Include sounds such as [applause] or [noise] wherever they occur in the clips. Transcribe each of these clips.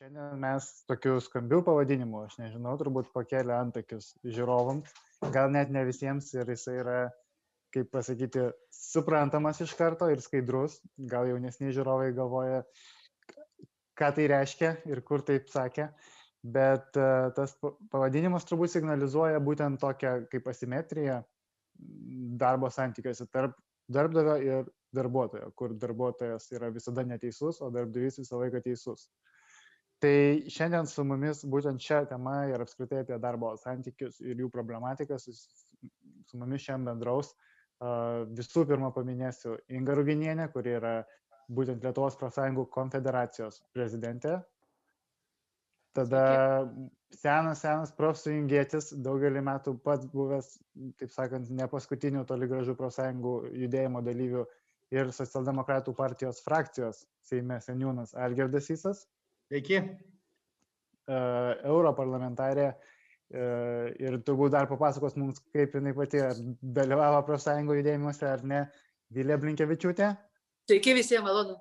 Šiandien mes tokiu skambiu pavadinimu, aš nežinau, turbūt pakėlė antakius žiūrovam, gal net ne visiems ir jisai yra, kaip pasakyti, suprantamas iš karto ir skaidrus, gal jaunesni žiūrovai galvoja, ką tai reiškia ir kur taip sakė, bet uh, tas pavadinimas turbūt signalizuoja būtent tokią kaip asimetriją darbo santykiuose tarp darbdavio ir darbuotojo, kur darbuotojas yra visada neteisus, o darbdavys visą laiką teisus. Tai šiandien su mumis būtent šią temą ir apskritai apie darbo santykius ir jų problematiką su, su mumis šiandien bendraus. Visų pirma paminėsiu Inga Ruginienė, kuri yra būtent Lietuvos profsąjungų konfederacijos prezidentė. Tada senas, senas profsąjungėtis, daugelį metų pats buvęs, taip sakant, ne paskutinių toli gražu profsąjungų judėjimo dalyvių ir socialdemokratų partijos frakcijos Seime seniūnas Algerdas Įsas. Sveiki. Uh, Europarlamentarė uh, ir turbūt dar papasakos mums, kaip jinai pati dalyvavo profsąjungų judėjimuose ar ne, Vilė Blinkevičiūtė. Sveiki visiems, malonu.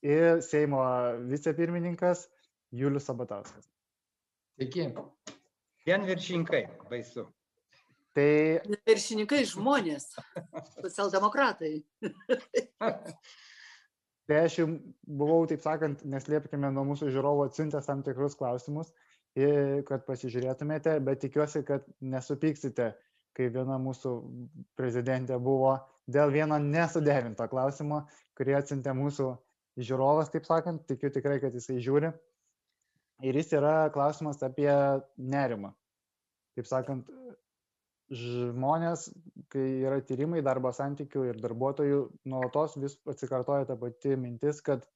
Ir Seimo vicepirmininkas Julius Sabatauskas. Sveiki. Vien viršininkai, baisu. Tai Viršininkai žmonės, socialdemokratai. [laughs] Tai aš jau buvau, taip sakant, neslėpkime nuo mūsų žiūrovų atsintęs tam tikrus klausimus, kad pasižiūrėtumėte, bet tikiuosi, kad nesupyksite, kai viena mūsų prezidentė buvo dėl vieno nesuderinto klausimo, kurį atsintė mūsų žiūrovas, taip sakant, tikiu tikrai, kad jisai žiūri. Ir jis yra klausimas apie nerimą. Taip sakant, žmonės, kai yra tyrimai darbo santykių ir darbuotojų, nuolatos vis atsikartoja ta pati mintis, kad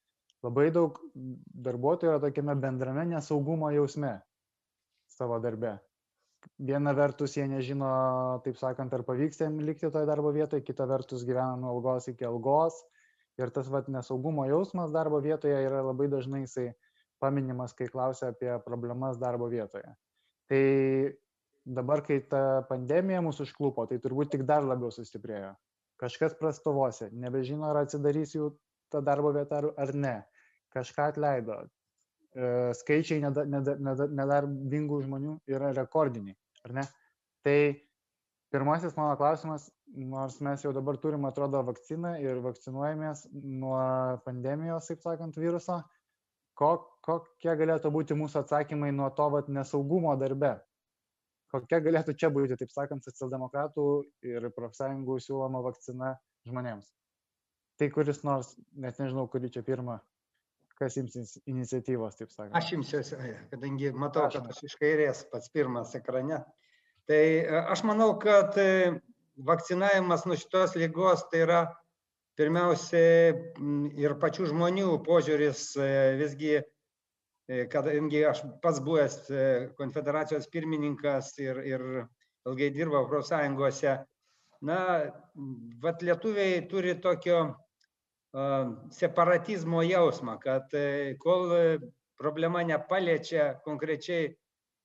labai daug darbuotojų yra tokiame bendrame nesaugumo jausme savo darbe. Viena vertus jie nežino, taip sakant, ar pavyks jiems likti toje darbo vietoje, kita vertus gyvena nuo algos iki algos. Ir tas vat, nesaugumo jausmas darbo vietoje yra labai dažnai jisai paminimas, kai klausia apie problemas darbo vietoje. Tai dabar, kai ta pandemija mūsų užklupo, tai turbūt tik dar labiau sustiprėjo. Kažkas prastovose, nebežino, ar atsidarys jų ta darbo vieta ar ne. Kažką atleido. E, skaičiai nedarbingų žmonių yra rekordiniai, ar ne? Tai pirmasis mano klausimas, nors mes jau dabar turim, atrodo, vakciną ir vakcinuojamės nuo pandemijos, taip sakant, viruso, kokie galėtų būti mūsų atsakymai nuo to vat, nesaugumo darbe? Kokia galėtų čia būti, taip sakant, socialdemokratų ir profsąjungų siūloma vakcina žmonėms. Tai kuris nors, net nežinau, kuri čia pirma, kas imsis iniciatyvos, taip sakant. Aš imsiuosi, kadangi matau, kad aš iš kairės pats pirmas ekrane. Tai aš manau, kad vakcinavimas nuo šitos lygos tai yra pirmiausia ir pačių žmonių požiūris visgi E, kadangi aš pats buvęs e, konfederacijos pirmininkas ir, ir ilgai dirbau profsąjungose, na, vat lietuviai turi tokio separatizmo jausmą, kad uh, kol problema nepaliečia konkrečiai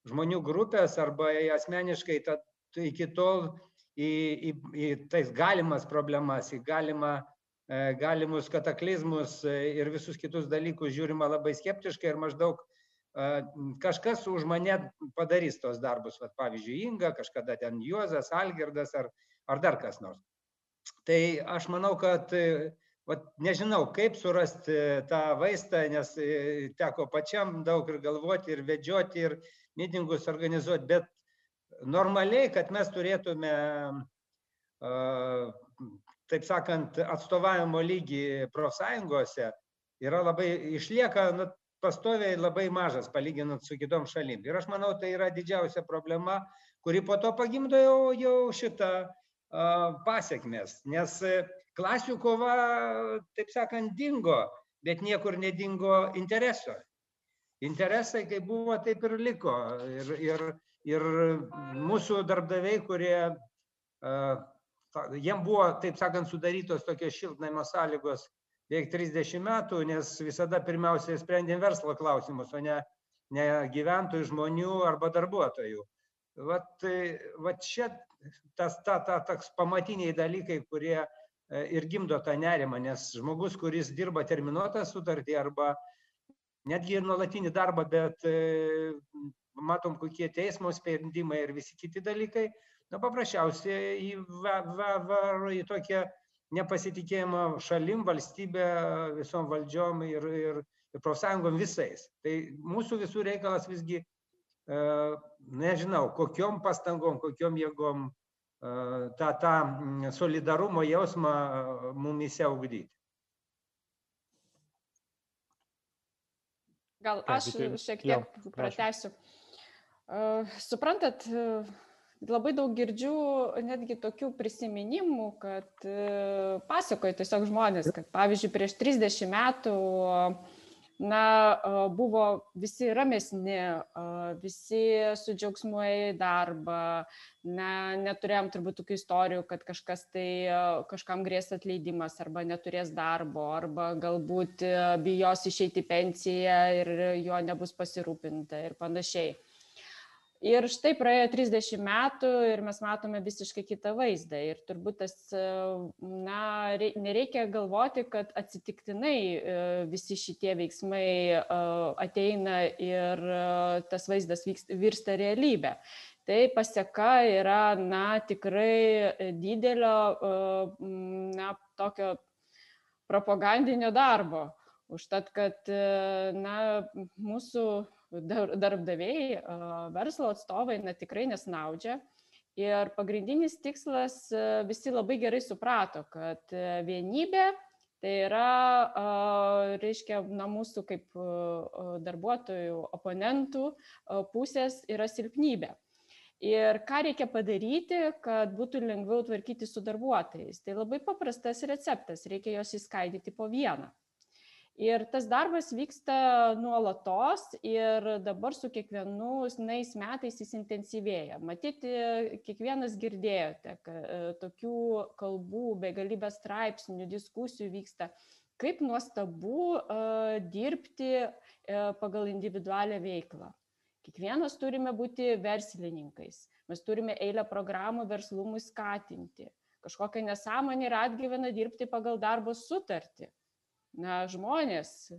žmonių grupės arba asmeniškai, tad iki tol į, į, į tais galimas problemas, į galimą E, galimus kataklizmus e, ir visus kitus dalykus žiūrima labai skeptiškai ir maždaug e, kažkas už mane padarys tos darbus, Vat, pavyzdžiui, Inga, kažkada ten Juozas, Algirdas ar, ar dar kas nors. Tai aš manau, kad vat, nežinau, kaip surasti tą vaistą, nes teko pačiam daug ir galvoti, ir vedžioti, ir mitingus organizuoti, bet normaliai, kad mes turėtume uh, taip sakant, atstovavimo lygį profsąjungose yra labai, išlieka nu, pastoviai labai mažas palyginant su kitom šalim. Ir aš manau, tai yra didžiausia problema, kuri po to pagimdo jau, jau šitą uh, pasiekmes. Nes klasių kova, taip sakant, dingo, bet niekur nedingo intereso. Interesai, kaip buvo, taip ir liko. Ir, ir, ir mūsų darbdaviai, kurie uh, jiem buvo, taip sakant, sudarytos tokios šiltnamio sąlygos beveik 30 metų, nes visada pirmiausiai sprendėm verslo klausimus, o ne, ne gyventojų, žmonių arba darbuotojų. Vat, vat čia tas ta, ta, toks pamatiniai dalykai, kurie e, ir gimdo tą nerimą, nes žmogus, kuris dirba terminuotą sutartį arba netgi ir nuolatinį darbą, bet e, matom, kokie teismo sprendimai ir visi kiti dalykai, na paprasčiausiai varo į tokią nepasitikėjimą šalim, valstybė, visom valdžiom ir, ir, ir profsąjungom visais. Tai mūsų visų reikalas visgi, e, nežinau, kokiom pastangom, kokiom jėgom tą, tą solidarumo jausmą mumise ugdyti. Gal aš šiek tiek pratęsiu. Suprantat, labai daug girdžiu netgi tokių prisiminimų, kad pasakoja tiesiog žmonės, kad pavyzdžiui prieš 30 metų na buvo visi ramesni visi su džiaugsmu į darbą na neturėjom turbūt tokių istorijų kad kažkas tai kažkam grės atleidimas arba neturės darbo arba galbūt bijos išeiti pensiją ir juo nebus pasirūpinta ir panašiai ir štai praėjo trisdešim metų ir mes matome visiškai kitą vaizdą. Ir turbūt tas na rei nereikia galvoti kad atsitiktinai visi šitie veiksmai ateina ir tas vaizdas virsta realybe tai paseka yra na tikrai didelio na tokio propagandinio darbo. Užtat kad na mūsų darbdaviai, verslo atstovai na, tikrai nesnaudžia. Ir pagrindinis tikslas visi labai gerai suprato, kad vienybė tai yra, reiškia, na, mūsų kaip darbuotojų, oponentų pusės yra silpnybė. Ir ką reikia padaryti, kad būtų lengviau tvarkyti su darbuotojais. Tai labai paprastas receptas, reikia juos įskaidyti po vieną ir tas darbas vyksta nuolatos ir dabar su kiekvienais metais jis intensyvėja. Matyt kiekvienas girdėjote kad tokių kalbų begalybė straipsnių diskusijų vyksta kaip nuostabu dirbti pagal individualią veiklą. Kiekvienas turime būti verslininkais. Mes turime eilę programų verslumui skatinti. Kažkokia nesąmonė yra atgyvena dirbti pagal darbo sutartį na žmonės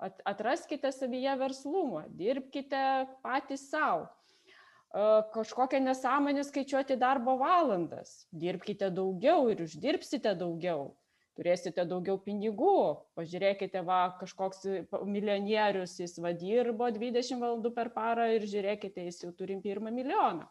at atraskite savyje verslumo dirbkite patys sau. Kažkokia nesąmonė skaičiuoti darbo valandas. Dirbkite daugiau ir uždirbsite daugiau. Turėsite daugiau pinigų. Pažiūrėkite va kažkoks milijonierius jis va dirbo dvidešim valandų per parą ir žiūrėkite jis jau turi pirmą milijoną.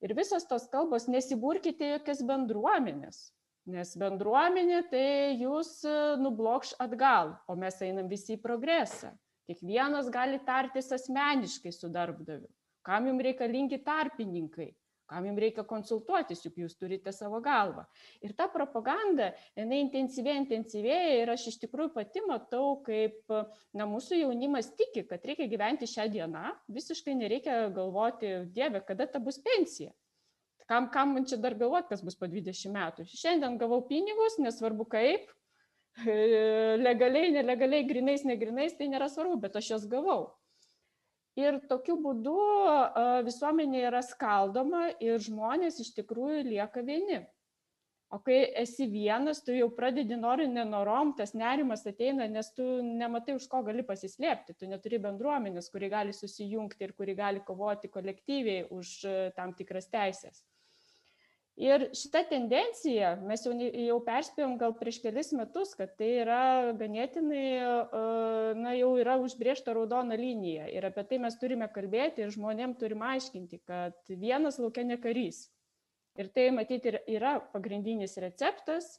Ir visos tos kalbos nesiburkite jokias bendruomenes nes bendruomenė tai jus nublokš atgal o mes einam visi į progresą. Kiekvienas gali tartis asmeniškai su darbdaviu. Kam jum reikalingi tarpininkai? Kam jum reikia konsultuotis? Juk jūs turite savo galvą. Ir ta propaganda jinai intensyvėja intensyvėja ir aš iš tikrųjų pati matau kaip na mūsų jaunimas tiki kad reikia gyventi šia diena visiškai nereikia galvoti dieve kada ta bus pensija kam kam man čia dar galvot kas bus po dvidešim metų? Šiandien gavau pinigus nesvarbu kaip. [laughs] Legaliai nelegaliai grynais negrynais tai nėra svarbu bet aš juos gavau. Ir tokiu būdu visuomenė yra skaldoma ir žmonės iš tikrųjų lieka vieni. O kai esi vienas tu jau pradedi nori nenorom tas nerimas ateina nes tu nematai už ko gali pasislėpti. Tu neturi bendruomenės kuri gali susijungti ir kuri gali kovoti kolektyviai už tam tikras teises ir šita tendencija mes jau jau perspėjom gal prieš kelis metus kad tai yra ganėtinai na jau yra užbrėžta raudona linija. Ir apie tai mes turime kalbėti ir žmonėm turim aiškinti kad vienas lauke ne karys. Ir tai matyt ir yra pagrindinis receptas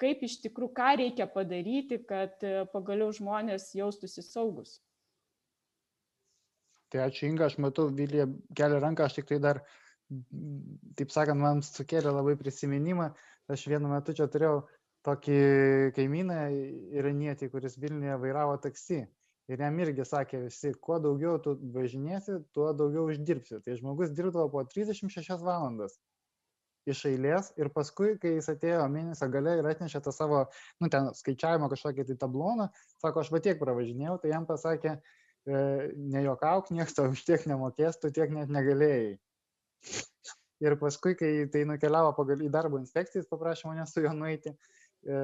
kaip iš tikrųjų ką reikia padaryti kad pagaliau žmonės jaustųsi saugūs tai ačiū inga. Aš matau vilija kelia ranką aš tiktai dar taip sakant, man sukėlė labai prisiminimą. Aš vienu metu čia turėjau tokį kaimyną iranietį, kuris Vilniuje vairavo taksi. Ir jam irgi sakė visi, kuo daugiau tu važinėsi, tuo daugiau uždirbsi. Tai žmogus dirbdavo po 36 valandas iš eilės ir paskui, kai jis atėjo mėnesio gale ir atnešė tą savo, nu, ten skaičiavimo kažkokį tai tabloną, sako, aš va tiek pravažinėjau, tai jam pasakė, e, nejokauk, niekas tau už tiek nemokės, tu tiek net negalėjai. Ir paskui, kai tai nukeliavo pagal į darbo inspekciją, jis paprašė mane su juo nueiti. e,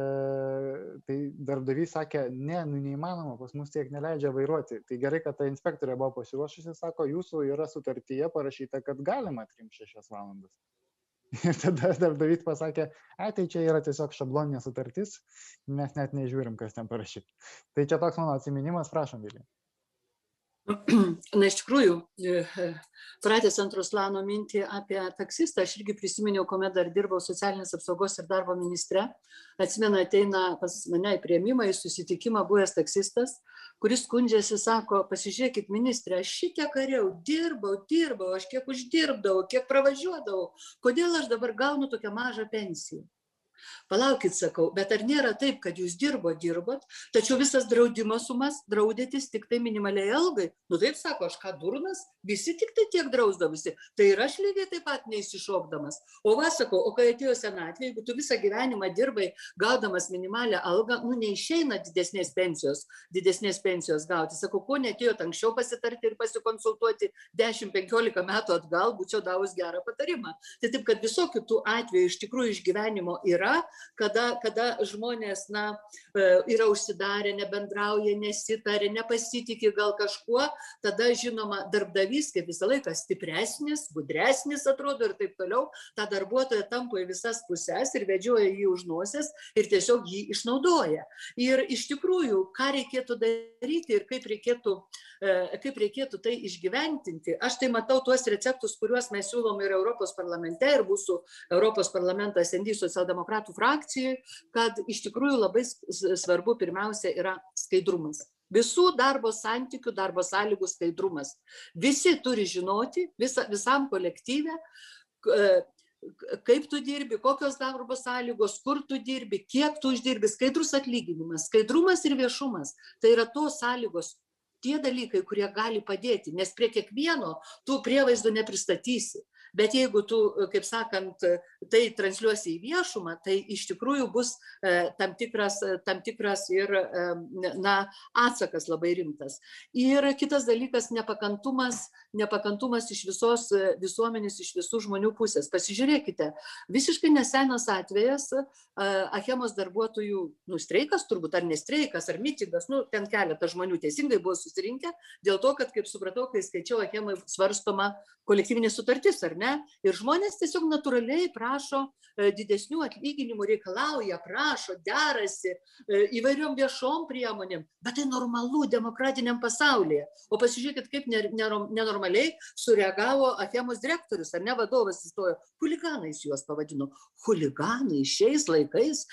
tai darbdavys sakė, ne, nu neįmanoma, pas mus tiek neleidžia vairuoti. Tai gerai, kad ta inspektorė buvo pasiruošusi, sako, jūsų yra sutartyje parašyta, kad galima 3-6 valandas. [laughs] Ir tada darbdavys pasakė, ai, tai čia yra tiesiog šabloninė sutartis, mes net nežiūrim, kas ten parašyta. Tai čia toks mano atsiminimas, prašom, Vilija. [clears throat] Na, iš tikrųjų, pratęsant Ruslano mintį apie taksistą, aš irgi prisiminiau, kuomet dar dirbau socialinės apsaugos ir darbo ministre. Atsimenu, ateina pas mane į prieimimą, į susitikimą buvęs taksistas, kuris skundžiasi, sako, pasižiūrėkit, ministrė, aš šitiek kariau, dirbau, dirbau, aš kiek uždirbdavau, kiek pravažiuodavau, kodėl aš dabar gaunu tokią mažą pensiją? Palaukit, sakau, bet ar nėra taip, kad jūs dirbo, dirbot, tačiau visas draudimo sumas draudėtis tik tai minimaliai algai? Nu taip sako, aš ką durnas, visi tik tai tiek drausdavusi. Tai ir aš lygiai taip pat neįsišokdamas. O va, sakau, o kai atėjo senatvė, jeigu tu visą gyvenimą dirbai gaudamas minimalią algą, nu neišeina didesnės pensijos, didesnės pensijos gauti. Sakau, ko netėjot anksčiau pasitarti ir pasikonsultuoti 10-15 metų atgal, būčiau davus gerą patarimą. Tai taip, kad visokių tų atvejų iš tikrųjų išgyvenimo yra, kada, kada žmonės na, e, yra užsidarę, nebendrauja, nesitarė, nepasitikė gal kažkuo, tada žinoma darbdavys kaip visą laiką stipresnis, gudresnis atrodo ir taip toliau, tą darbuotoją tampo į visas puses ir vedžioja jį už nosies ir tiesiog jį išnaudoja. Ir iš tikrųjų, ką reikėtų daryti ir kaip reikėtų, e, kaip reikėtų tai išgyventinti, aš tai matau tuos receptus, kuriuos mes siūlom ir Europos parlamente, ir mūsų Europos parlamentas ND socialdemokratų frakcijai, kad iš tikrųjų labai svarbu pirmiausia yra skaidrumas. Visų darbo santykių, darbo sąlygų skaidrumas. Visi turi žinoti, visa, visam kolektyvė, kaip tu dirbi, kokios darbo sąlygos, kur tu dirbi, kiek tu uždirbi, skaidrus atlyginimas, skaidrumas ir viešumas. Tai yra tos sąlygos, tie dalykai, kurie gali padėti, nes prie kiekvieno tų prievaizdų nepristatysi bet jeigu tu kaip sakant tai transliuosi į viešumą tai iš tikrųjų bus tam tikras tam tikras ir na atsakas labai rimtas. Ir kitas dalykas nepakantumas nepakantumas iš visos visuomenės iš visų žmonių pusės. Pasižiūrėkite visiškai nesenas atvejas achemos darbuotojų nu streikas turbūt ar ne streikas ar mitingas nu ten keletas žmonių teisingai buvo susirinkę dėl to kad kaip supratau kai skaičiau achemoj svarstoma kolektyvinė sutartis ar ne ir žmonės tiesiog natūraliai prašo didesnių atlyginimų reikalauja prašo derasi įvairiom viešom priemonėm. Bet tai normalu demokratiniam pasaulyje. O pasižiūrėkit kaip ne nenormaliai sureagavo achemos direktorius ar ne vadovas įstojo. Chuliganais juos pavadino. Chuliganai šiais laikais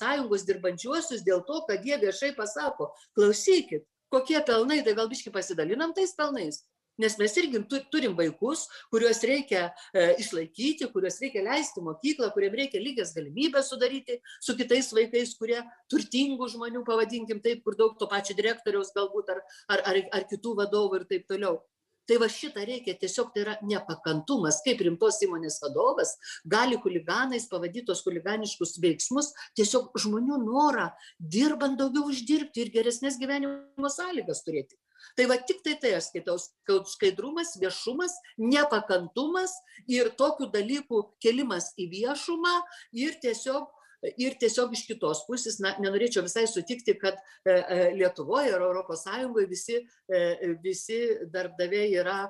sąjungos dirbančiuosius dėl to kad jie viešai pasako klausykit kokie pelnai tai gal biškį pasidalinam tais pelnais nes mes irgi tu turim vaikus kuriuos reikia išlaikyti kuriuos reikia leisti mokyklą kuriem reikia lygias galimybes sudaryti su kitais vaikais kurie turtingų žmonių pavadinkim taip kur daug to pačio direktoriaus galbūt ar ar ar ar kitų vadovų ir taip toliau. Tai va šitą reikia tiesiog tai yra nepakantumas kaip rimtos įmonės vadovas gali chuliganais pavadyt tuos chuliganiškus veiksmus tiesiog žmonių norą dirbant daugiau uždirbti ir geresnes gyvenimo sąlygas turėti tai va tiktai tai aš skaitau skaidrumas viešumas nepakantumas ir tokių dalykų kėlimas į viešumą ir tiesiog ir tiesiog iš kitos pusės na nenorėčiau visai sutikti kad lietuvoj ar europos sąjungoj visi visi darbdaviai yra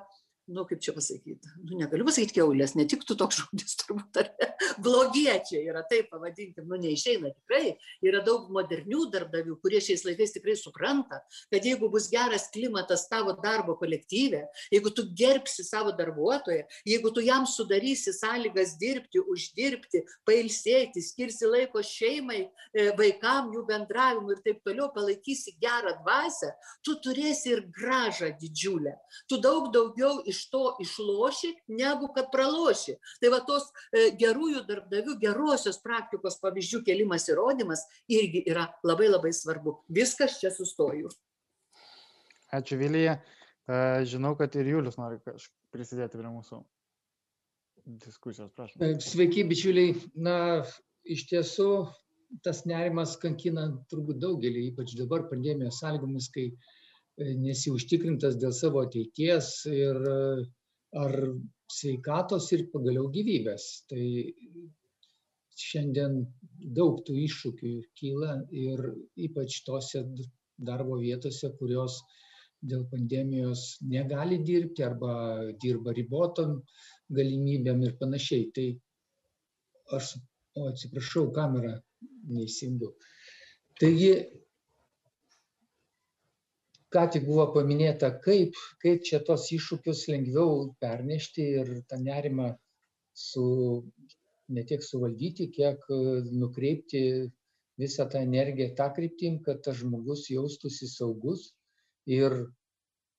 nu kaip čia pasakyt nu negaliu pasakyt kiaulės netiktų toks [laughs] žodis turbūt ar ne? Blogiečiai yra taip pavadinkim nu neišeina tikrai. Yra daug modernių darbdavių kurie šiais laikais tikrai supranta kad jeigu bus geras klimatas tavo darbo kolektyve jeigu tu gerbsi savo darbuotoją jeigu tu jam sudarysi sąlygas dirbti uždirbti pailsėti skirsi laiko šeimai vaikam jų bendravimui ir taip toliau palaikysi gerą dvasią tu turėsi ir grąžą didžiulę. Tu daug daugiau iš to išloši negu kad praloši tai va tos gerųjų darbdavių gerosios praktikos pavyzdžių kėlimas ir rodymas irgi yra labai labai svarbu viskas čia sustoju Ačiū Vilija. Žinau, kad ir Julius nori prisidėti prie mūsų diskusijos, prašom. Sveiki, bičiuliai. Na, iš tiesų, tas nerimas kankina turbūt daugelį, ypač dabar pandemijos sąlygomis, kai nesi užtikrintas dėl savo ateities ir ar sveikatos ir pagaliau gyvybės. Tai šiandien daug tų iššūkių kyla ir ypač tose darbo vietose, kurios dėl pandemijos negali dirbti arba dirba ribotom galimybėm ir panašiai. Tai aš, o atsiprašau, kamera neįsijungiu. Taigi, ką tik buvo paminėta, kaip, kaip čia tos iššūkius lengviau pernešti ir tą nerimą su, ne tiek suvaldyti, kiek nukreipti visą tą energiją tą kryptim, kad tas žmogus jaustųsi saugus. Ir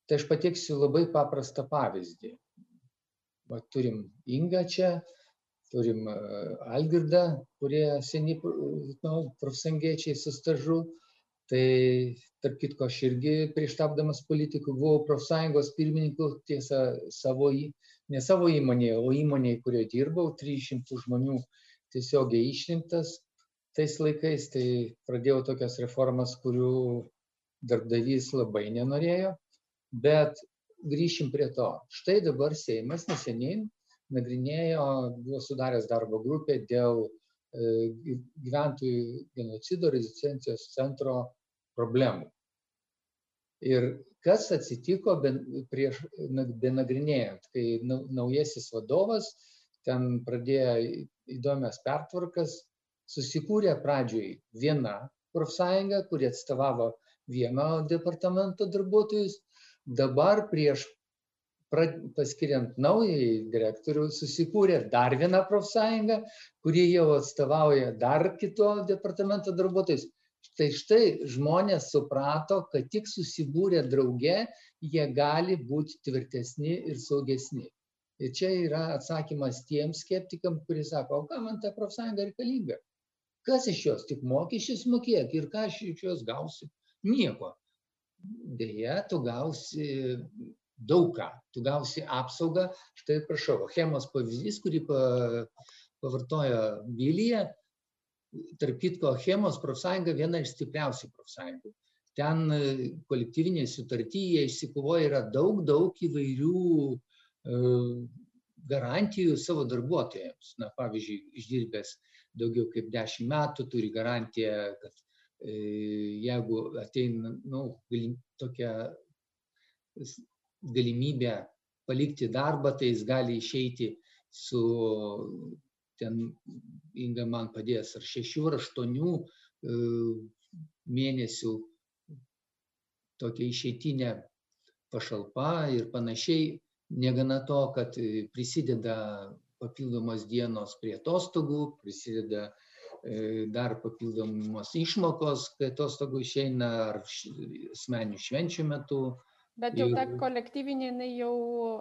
tai aš pateiksiu labai paprastą pavyzdį. Va, turim Ingą čia, turim Algirdą, kurie seni nu, profsangiečiai su stažu. Tai tarp kitko, aš irgi prieš tapdamas politiku buvau profsąjungos pirmininku, tiesa, savo, ne savo įmonėje, o įmonėje, kurioje dirbau, 300 žmonių tiesiogiai išrinktas tais laikais, tai pradėjau tokias reformas, kurių darbdavys labai nenorėjo, bet grįšim prie to. Štai dabar Seimas neseniai nagrinėjo, buvo sudaręs darbo grupę dėl gyventojų genocido rezistencijos centro problemų. Ir kas atsitiko prieš benagrinėjant, kai naujasis vadovas ten pradėjo įdomias pertvarkas, susikūrė pradžioj viena profsąjunga, kuri atstovavo vieno departamento darbuotojus, dabar prieš paskiriant naująjį direktorių susikūrė dar viena profsąjunga, kuri jau atstovauja dar kito departamento darbuotojus. Štai štai žmonės suprato, kad tik susibūrę drauge jie gali būti tvirtesni ir saugesni. Ir čia yra atsakymas tiems skeptikam, kurie sako, o ką man ta profsąjunga reikalinga? Kas iš jos? Tik mokesčius mokėk ir ką aš iš jos gausiu? Nieko. Deja, tu gausi daug ką. Tu gausi apsaugą. Štai prašau, chemos pavyzdys, kurį pavartojo Vilija. Tarp kitko, chemos profsąjunga viena iš stipriausių profsąjungų. Ten kolektyvinėje sutartyje išsikovoja yra daug, daug įvairių garantijų savo darbuotojams. Na, pavyzdžiui, išdirbęs daugiau kaip dešimt metų, turi garantiją, kad e, jeigu ateina nu, tokia galimybė palikti darbą, tai jis gali išeiti su, ten Inga man padės, ar šešių, ar aštuonių e, mėnesių tokia išeitinė pašalpa ir panašiai. Negana to, kad prisideda papildomos dienos prie atostogų, prisideda dar papildomos išmokos, kai atostogų išeina ar asmenių švenčių metu. Bet jau ta kolektyvinė, jinai jau,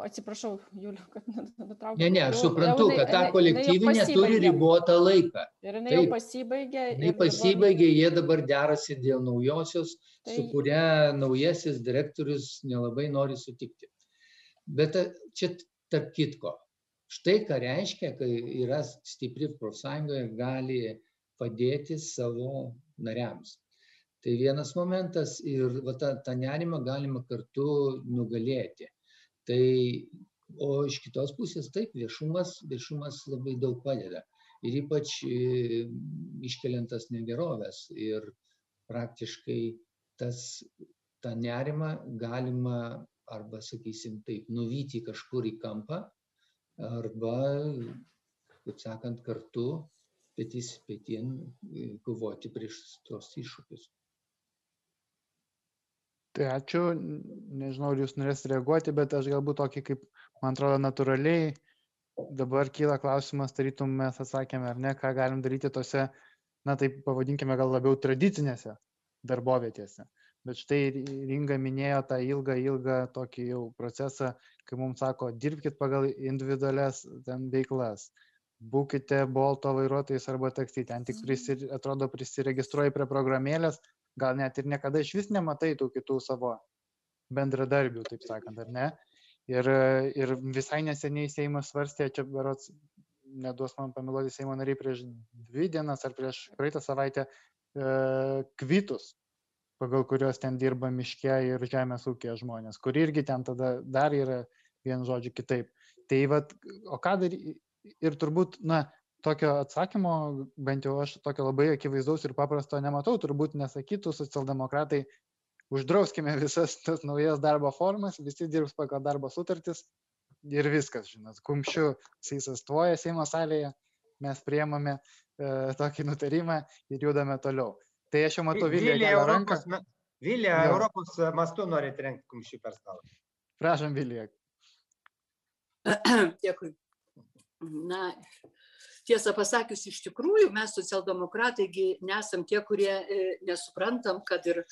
atsiprašau, Juliu, kad nutraukiau. Ne, ne, aš suprantu, kad ta kolektyvinė turi ribotą laiką. Ir jinai jau pasibaigė. Jinai pasibaigė, jie dabar derasi dėl naujosios, tai... su kuria naujasis direktorius nelabai nori sutikti. Bet čia tarp kitko, štai ką reiškia, kai yra stipri profsąjunga ir gali padėti savo nariams. Tai vienas momentas ir va, tą, tą nerimą galima kartu nugalėti. Tai, o iš kitos pusės taip, viešumas, viešumas labai daug padeda. Ir ypač e, iškeliant tas negerovės. Ir praktiškai tas, tą nerimą galima arba, sakysim, taip, nuvyti kažkur į kampą arba, kaip sakant, kartu petys petin kovoti prieš tuos iššūkius. Tai ačiū, nežinau, ar jūs norėsite reaguoti, bet aš galbūt tokį, kaip, man atrodo, natūraliai dabar kyla klausimas, tarytum mes atsakėme, ar ne, ką galim daryti tose, na taip pavadinkime, gal labiau tradicinėse darbovietėse. Bet štai Ringa minėjo tą ilgą, ilgą tokį jau procesą, kai mums sako, dirbkite pagal individualias ten veiklas, būkite bolto vairuotojais arba taksi, ten tik prisir, atrodo prisiregistruoji prie programėlės, gal net ir niekada iš vis nematai tų kitų savo bendradarbių, taip sakant, ar ne? Ir, ir visai neseniai Seimas svarstė, čia berots, neduos man pamiluoti Seimo nariai prieš dvi dienas ar prieš praeitą savaitę, e, kvitus pagal kuriuos ten dirba miške ir žemės ūkėje žmonės, kur irgi ten tada dar yra vien žodžiu kitaip. Tai vad, o ką daryti, ir turbūt, na, tokio atsakymo, bent jau aš tokio labai akivaizdaus ir paprasto nematau, turbūt nesakytų socialdemokratai, uždrauskime visas tas naujas darbo formas, visi dirbs pagal darbo sutartis ir viskas, žinot, kumščiu įsistuoja Seimo salėje, mes priemame e, tokį nutarimą ir judame toliau. Tai aš jau matau kelia ranką. Vilija, Europos mastu nori trenkti kumščių per stalą. Prašom, Vilija. [clears throat] Dėkui. Na, tiesą pasakius, iš tikrųjų mes socialdemokratai nesam tie, kurie e, nesuprantam, kad ir e,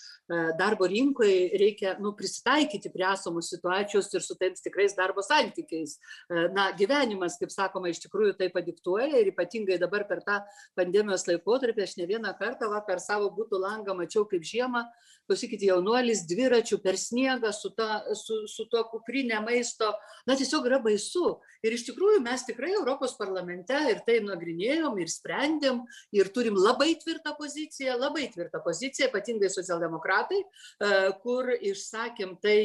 darbo rinkoje reikia nu, prisitaikyti prie esamų situacijos ir su tais tikrais darbo santykiais. E, na, gyvenimas, kaip sakoma, iš tikrųjų tai padiktuoja ir ypatingai dabar per tą pandemijos laikotarpį aš ne vieną kartą va, per savo būtų langą mačiau, kaip žiemą, klausykit, jaunuolis dviračių per sniegą su, ta, su, su to kuprinė maisto, na tiesiog yra baisu. Ir iš tikrųjų mes tikrai Europos parlamente ir tai nagrinėjom ir sprendėm ir turim labai tvirtą poziciją, labai tvirtą poziciją, ypatingai socialdemokratai, e, kur išsakėm tai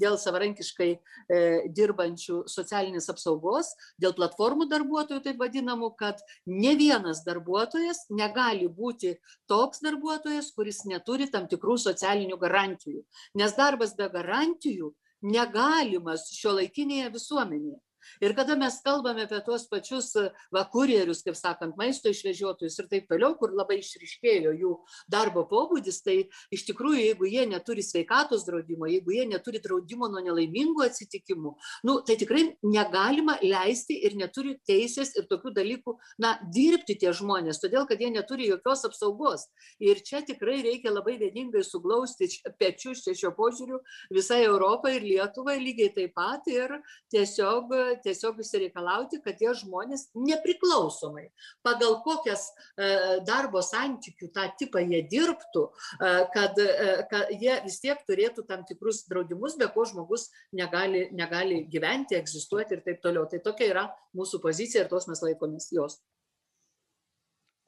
dėl savarankiškai e, dirbančių socialinės apsaugos, dėl platformų darbuotojų, taip vadinamų, kad ne vienas darbuotojas negali būti toks darbuotojas, kuris neturi tam tikrų socialinių garantijų. Nes darbas be garantijų negalimas šio laikinėje visuomenėje. Ir kada mes kalbame apie tuos pačius va, kurjerius, kaip sakant, maisto išvežiotojus ir taip toliau, kur labai išriškėjo jų darbo pobūdis, tai iš tikrųjų, jeigu jie neturi sveikatos draudimo, jeigu jie neturi draudimo nuo nelaimingų atsitikimų, nu, tai tikrai negalima leisti ir neturi teisės ir tokių dalykų, na, dirbti tie žmonės, todėl kad jie neturi jokios apsaugos. Ir čia tikrai reikia labai vieningai suglausti pečius čia šio požiūriu visai Europai ir Lietuvai lygiai taip pat ir tiesiog tiesiog išsireikalauti, kad tie žmonės nepriklausomai pagal kokias e, darbo santykių tą tipą jie dirbtų, e, kad, e, kad jie vis tiek turėtų tam tikrus draudimus, be ko žmogus negali, negali gyventi, egzistuoti ir taip toliau. Tai tokia yra mūsų pozicija ir tos mes laikomės jos.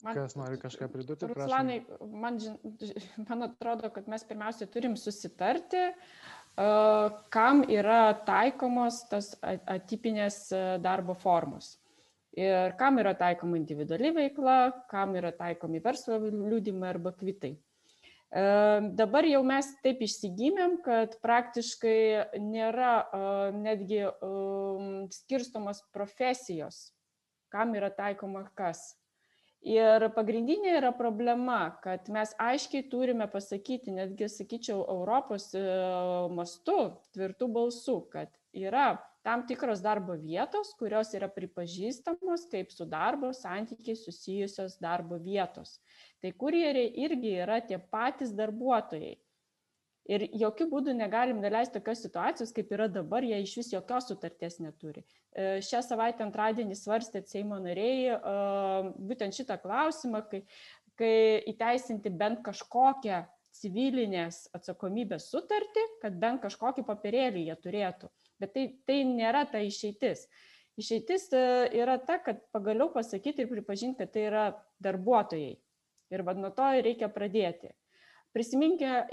Man, Kas nori kažką pridurti? Ruslanai, man, man atrodo, kad mes pirmiausia turim susitarti, uh, kam yra taikomos tas atipinės darbo formos. Ir kam yra taikoma individuali veikla, kam yra taikomi verslo liūdimai arba kvitai. Dabar jau mes taip išsigymėm, kad praktiškai nėra netgi skirstomos profesijos, kam yra taikoma kas ir pagrindinė yra problema kad mes aiškiai turime pasakyti netgi sakyčiau europos e, mastu tvirtu balsu kad yra tam tikros darbo vietos kurios yra pripažįstamos kaip su darbo santykiais susijusios darbo vietos. Tai kurjeriai irgi yra tie patys darbuotojai ir jokiu būdu negalim neleist tokios situacijos kaip yra dabar jie išvis jokios sutarties neturi. E, šią savaitę antradienį svarstė seimo nariai e, būtent šitą klausimą kai kai įteisinti bent kažkokią civilinės atsakomybės sutartį kad bent kažkokį popierėlį jie turėtų. Bet tai tai nėra ta išeitis. Išeitis e, yra ta kad pagaliau pasakyti ir pripažinti kad tai yra darbuotojai. Ir vat nuo to reikia pradėti prisiminkime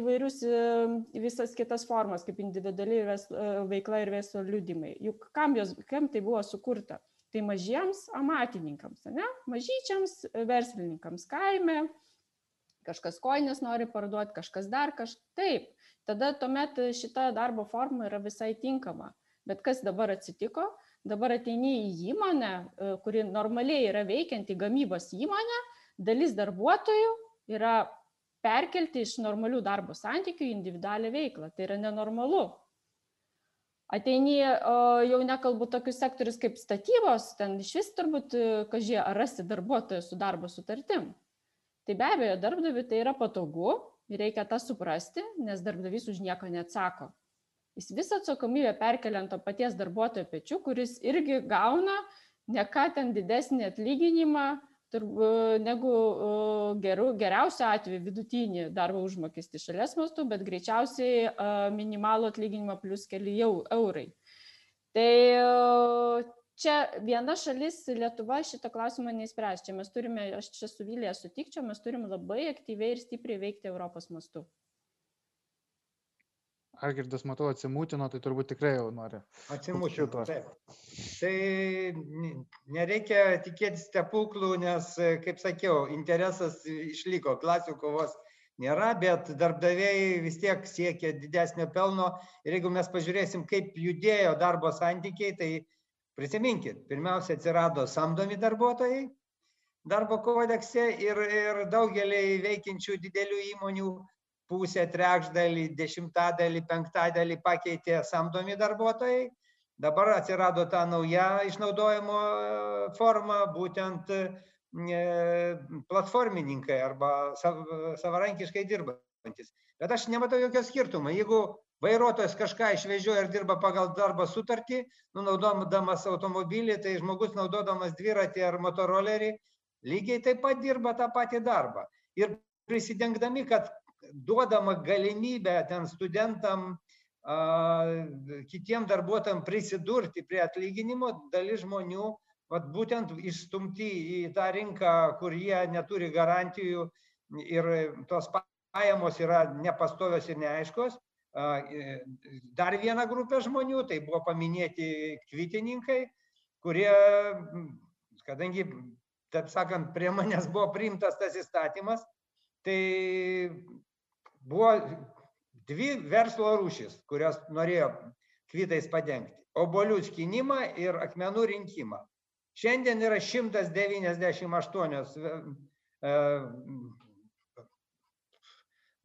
įvairius visas kitas formas kaip individuali veikla ir verslo liudijimai. Juk kam jos kam tai buvo sukurta? Tai mažiems amatininkams ane? Mažyčiams verslininkams. Kaime kažkas kojines nori parduot kažkas dar kaž taip. Tada tuomet šita darbo forma yra visai tinkama. Bet kas dabar atsitiko? Dabar ateini į įmonę kuri normaliai yra veikianti gamybos įmonė dalis darbuotojų yra perkelti iš normalių darbo santykių į individualią veiklą. Tai yra nenormalu. Ateini, jau nekalbu tokius sektorius kaip statybos, ten iš vis turbūt, e, kažie, ar rasti darbuotoją su darbo sutartim. Tai be abejo, darbdaviui tai yra patogu reikia tą suprasti, nes darbdavys už nieką neatsako. Jis visą atsakomybę perkelia ant to paties darbuotojo pečių, kuris irgi gauna ne ką ten didesnį atlyginimą, negu geru, geriausiu atveju vidutinį darbo užmokestį šalies mastu, bet greičiausiai minimalų atlyginimą plus keli jau eurai. Tai čia viena šalis Lietuva šitą klausimą neįspręs. Čia mes turime, aš čia su Vilija sutikčiau, mes turim labai aktyviai ir stipriai veikti Europos mastu. Algirdas, matau, atsimūtino, tai turbūt tikrai jau nori. Taip. Tai ne- nereikia tikėtis stebuklų, nes, kaip sakiau, interesas išliko, klasių kovos nėra, bet darbdaviai vis tiek siekia didesnio pelno. Ir jeigu mes pažiūrėsim, kaip judėjo darbo santykiai, tai prisiminkit, pirmiausia atsirado samdomi darbuotojai darbo kodekse ir, ir daugelį veikiančių didelių įmonių pusę, trečdalį, dešimtadalį, penktadalį pakeitė samdomi darbuotojai. Dabar atsirado ta nauja išnaudojimo e, forma, būtent e, platformininkai arba sav- savarankiškai dirbantis. Bet aš nematau jokio skirtumo. Jeigu vairuotojas kažką išvežioja ir dirba pagal darbo sutartį, nu, naudodamas automobilį, tai žmogus naudodamas dviratį ar motorolerį, lygiai taip pat dirba tą patį darbą. Ir prisidengdami, kad duodama galimybę ten studentam, kitiem darbuotojam prisidurti prie atlyginimo, dalis žmonių vat būtent išstumti į tą rinką, kur jie neturi garantijų ir tos pajamos yra nepastovios ir neaiškos. Dar viena grupė žmonių, tai buvo paminėti kvitininkai, kurie, kadangi, taip sakant, prie manęs buvo priimtas tas įstatymas, tai buvo dvi verslo rūšis, kurios norėjo kvitais padengti. Obolių skinimą ir akmenų rinkimą. Šiandien yra 198 e,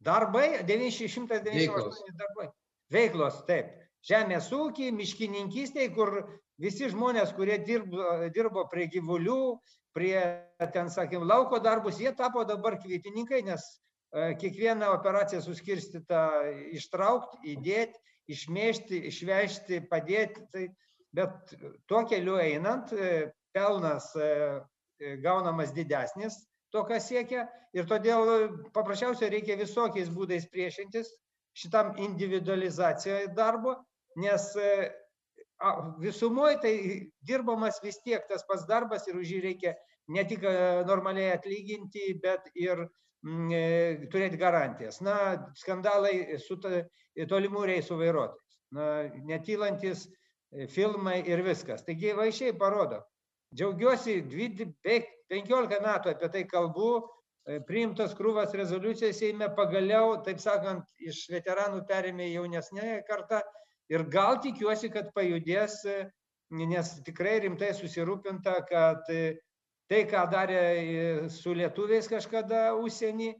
darbai, 998 Veiklos. darbai. Veiklos, taip. Žemės ūkiai, miškininkystėje, kur visi žmonės, kurie dirbo, dirbo prie gyvulių, prie, ten, sakym, lauko darbus, jie tapo dabar kvitininkai, nes e, kiekvieną operaciją suskirstyta ištraukti, įdėti, išmėžti, išvežti, padėti. Tai, bet tuo keliu einant, pelnas gaunamas didesnis, to, kas siekia. Ir todėl paprasčiausiai reikia visokiais būdais priešintis šitam individualizacijai darbo, nes visumoje tai dirbamas vis tiek tas pats darbas ir už jį reikia ne tik normaliai atlyginti, bet ir turėti garantijas. Na, skandalai su ta- tolimų reisų vairuotojais, na, netylantis e, filmai ir viskas. Taigi vaišiai parodo. Džiaugiuosi, beveik 15 metų apie tai kalbu, e, priimtas krūvas rezoliucijos Seime pagaliau, taip sakant, iš veteranų perėmė jaunesnė karta ir gal tikiuosi, kad pajudės, e, nes tikrai rimtai susirūpinta, kad e, tai, ką darė e, su lietuviais kažkada užsienį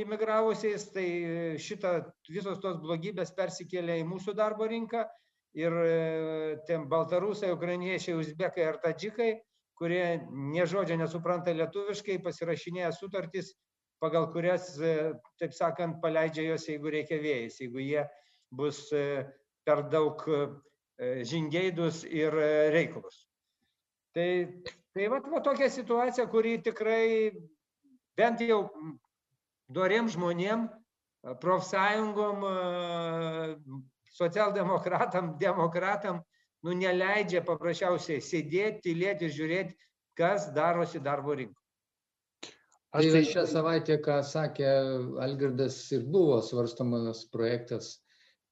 imigravusiais, tai e, šita visos tos blogybės persikėlė į mūsų darbo rinką ir e, ten baltarusai, ukrainiečiai, uzbekai ar tadžikai, kurie nie žodžio nesupranta lietuviškai, pasirašinėja sutartis, pagal kurias, taip sakant, paleidžia juos, jeigu reikia vėjais, jeigu jie bus per daug žingeidus ir reiklus. Tai, tai va, va tokia situacija, kuri tikrai bent jau doriem žmonėm, profsąjungom, e, socialdemokratam, demokratam, nu neleidžia paprasčiausiai sėdėti, tylėti ir žiūrėti, kas darosi darbo rinkoje. Aš Tai tai šią savaitę, ką sakė Algirdas, ir buvo svarstomas projektas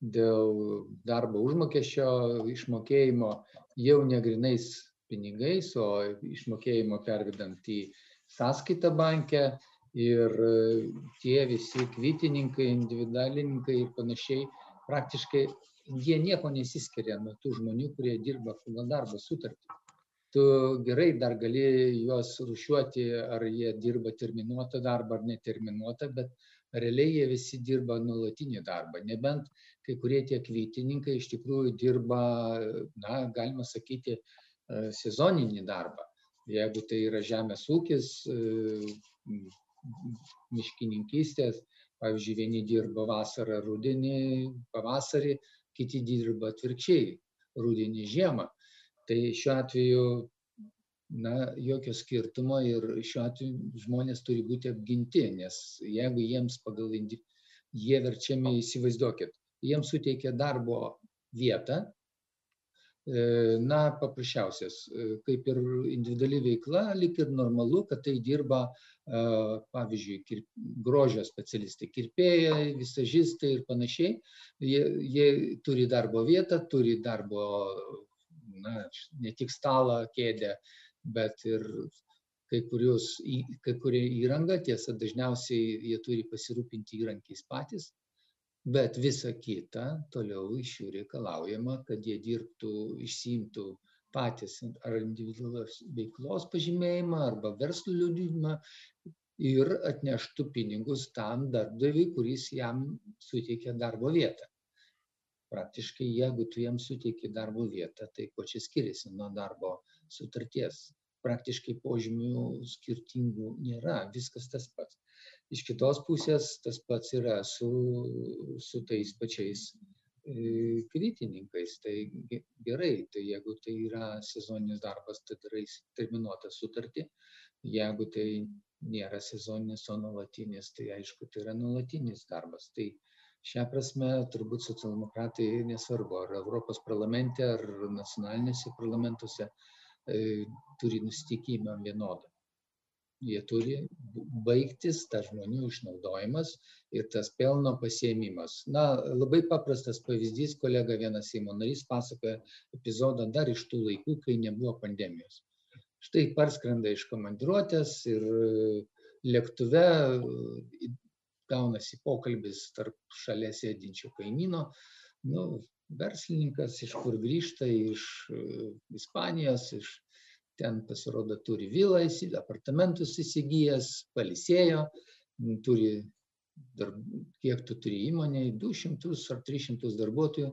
dėl darbo užmokesčio išmokėjimo jau negrinais pinigais, o išmokėjimo pervedant į sąskaitą bankę. Ir e, tie visi kvitininkai, individualininkai ir panašiai, praktiškai jie nieko nesiskiria nuo tų žmonių, kurie dirba pagal darbo sutartį tu gerai dar gali juos rušiuoti, ar jie dirba terminuotą darbą ar neterminuotą, bet realiai jie visi dirba nuolatinį darbą. Nebent kai kurie tie kvytininkai iš tikrųjų dirba, na, galima sakyti, e, sezoninį darbą. Jeigu tai yra žemės ūkis, e, miškininkystės, pavyzdžiui, vieni dirba vasarą, rudenį, pavasarį, kiti dirba atvirkščiai, rudenį, žiemą. Tai šiuo atveju, na, jokio skirtumo ir šiuo atveju žmonės turi būti apginti, nes jeigu jiems pagal jie verčiami, įsivaizduokit, jiems suteikia darbo vietą, E, na, paprasčiausias, e, kaip ir individuali veikla, lik ir normalu, kad tai dirba, e, pavyzdžiui, kirp, grožio specialistai, kirpėjai, visažistai ir panašiai. Jie, jie turi darbo vietą, turi darbo, na, ne tik stalą, kėdę, bet ir kai, kurios, kai kurie įranga, tiesa, dažniausiai jie turi pasirūpinti įrankiais patys, bet visa kita toliau iš jų reikalaujama kad jie dirbtų išsiimtų patys ar individualios veiklos pažymėjimą arba verslo liudijimą ir atneštų pinigus tam darbdaviui, kuris jam suteikė darbo vietą. Praktiškai, jeigu tu jam suteiki darbo vietą, tai ko čia skiriasi nuo darbo sutarties? Praktiškai požymių skirtingų nėra, viskas tas pats iš kitos pusės tas pats yra su, su tais pačiais e, kritininkais. Tai gerai, tai jeigu tai yra sezoninis darbas, tai darai terminuotą sutartį. Jeigu tai nėra sezoninis, o nuolatinis, tai aišku, tai yra nuolatinis darbas. Tai šią prasme turbūt socialdemokratai nesvarbu, ar Europos parlamente, ar nacionalinėse parlamentuose e, turi nustikimą vienodą jie turi baigtis tas žmonių išnaudojimas ir tas pelno pasiėmimas. Na, labai paprastas pavyzdys, kolega vienas Seimo narys pasakoja epizodą dar iš tų laikų, kai nebuvo pandemijos. Štai parskrenda iš komandiruotės ir lėktuve gaunasi pokalbis tarp šalia sėdinčio kaimyno. Nu, verslininkas iš kur grįžta, iš Ispanijos, iš ten pasirodo turi vilą, apartamentus įsigijęs, palisėjo, turi, darb, kiek tu turi įmonėje, 200 ar 300 darbuotojų.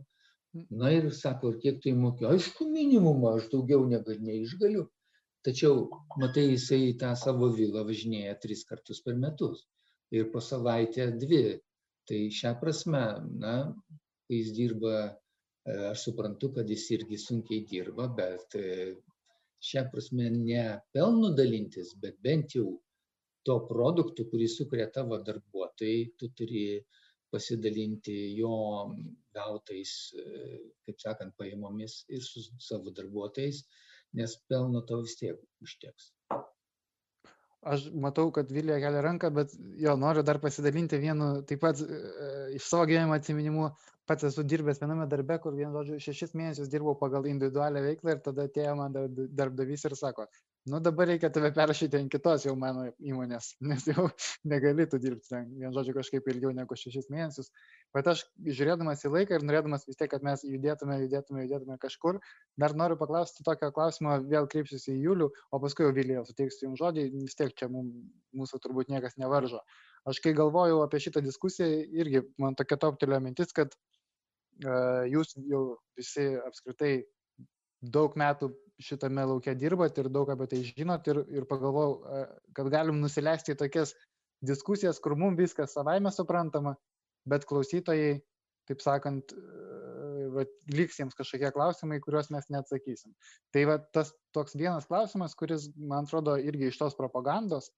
Na ir sako, ir kiek tu įmokė, aišku, minimumą, aš daugiau negu neišgaliu. Tačiau, matai, jisai tą savo vilą važinėja tris kartus per metus ir po savaitę dvi. Tai šią prasme, na, kai jis dirba, e, aš suprantu, kad jis irgi sunkiai dirba, bet e, šia prasme ne pelnu dalintis, bet bent jau to produktu, kurį sukuria tavo darbuotojai, tu turi pasidalinti jo gautais, kaip sakant, pajamomis ir su savo darbuotojais, nes pelno to vis tiek užteks. Aš matau, kad Vilija kelia ranką, bet jo, noriu dar pasidalinti vienu, taip pat e, iš savo gyvenimo atsiminimu, pats esu dirbęs viename darbe, kur vien žodžiu šešis mėnesius dirbau pagal individualią veiklą ir tada atėjo man darbdavys ir sako, nu dabar reikia tave perrašyti ant kitos jau mano įmonės, [laughs] nes jau negali tu dirbti ten, vien žodžiu, kažkaip ilgiau negu šešis mėnesius. Bet aš žiūrėdamas į laiką ir norėdamas vis tiek, kad mes judėtume, judėtume, judėtume kažkur, dar noriu paklausti tokio klausimo, vėl kreipsiuosi į Julių, o paskui jau Vilijau suteiksiu jums žodį, vis tiek čia mums, mūsų turbūt niekas nevaržo. Aš kai galvojau apie šitą diskusiją, irgi man tokia toptelėjo mintis, kad jūs jau visi apskritai daug metų šitame laukia dirbat ir daug apie tai žinot ir, ir pagalvojau, kad galim nusileisti į tokias diskusijas, kur mums viskas savaime suprantama, bet klausytojai, taip sakant, va, liks jiems kažkokie klausimai, kuriuos mes neatsakysim. Tai va, tas toks vienas klausimas, kuris, man atrodo, irgi iš tos propagandos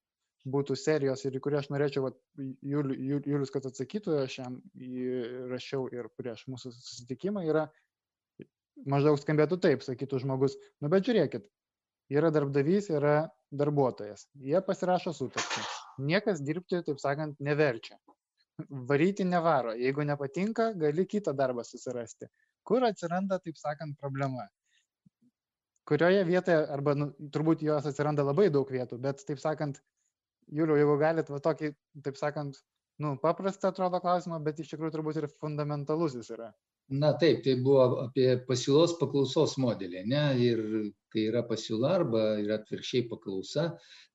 būtų serijos ir į kurį aš norėčiau, va, Julius, kad atsakytų, aš jam įrašiau ir prieš mūsų susitikimą, yra, maždaug skambėtų taip, sakytų žmogus, nu bet žiūrėkit, yra darbdavys, yra darbuotojas, jie pasirašo sutartį, niekas dirbti, taip sakant, neverčia. Varyti nevaro, jeigu nepatinka, gali kitą darbą susirasti. Kur atsiranda, taip sakant, problema? Kurioje vietoje, arba nu, turbūt jos atsiranda labai daug vietų, bet, taip sakant, Juliu, jeigu galit, va tokį, taip sakant, nu, paprastą atrodo klausimą, bet iš tikrųjų turbūt ir fundamentalus jis yra. Na taip, tai buvo apie pasiūlos paklausos modelį, ne? Ir kai yra pasiūla arba yra atvirkščiai paklausa,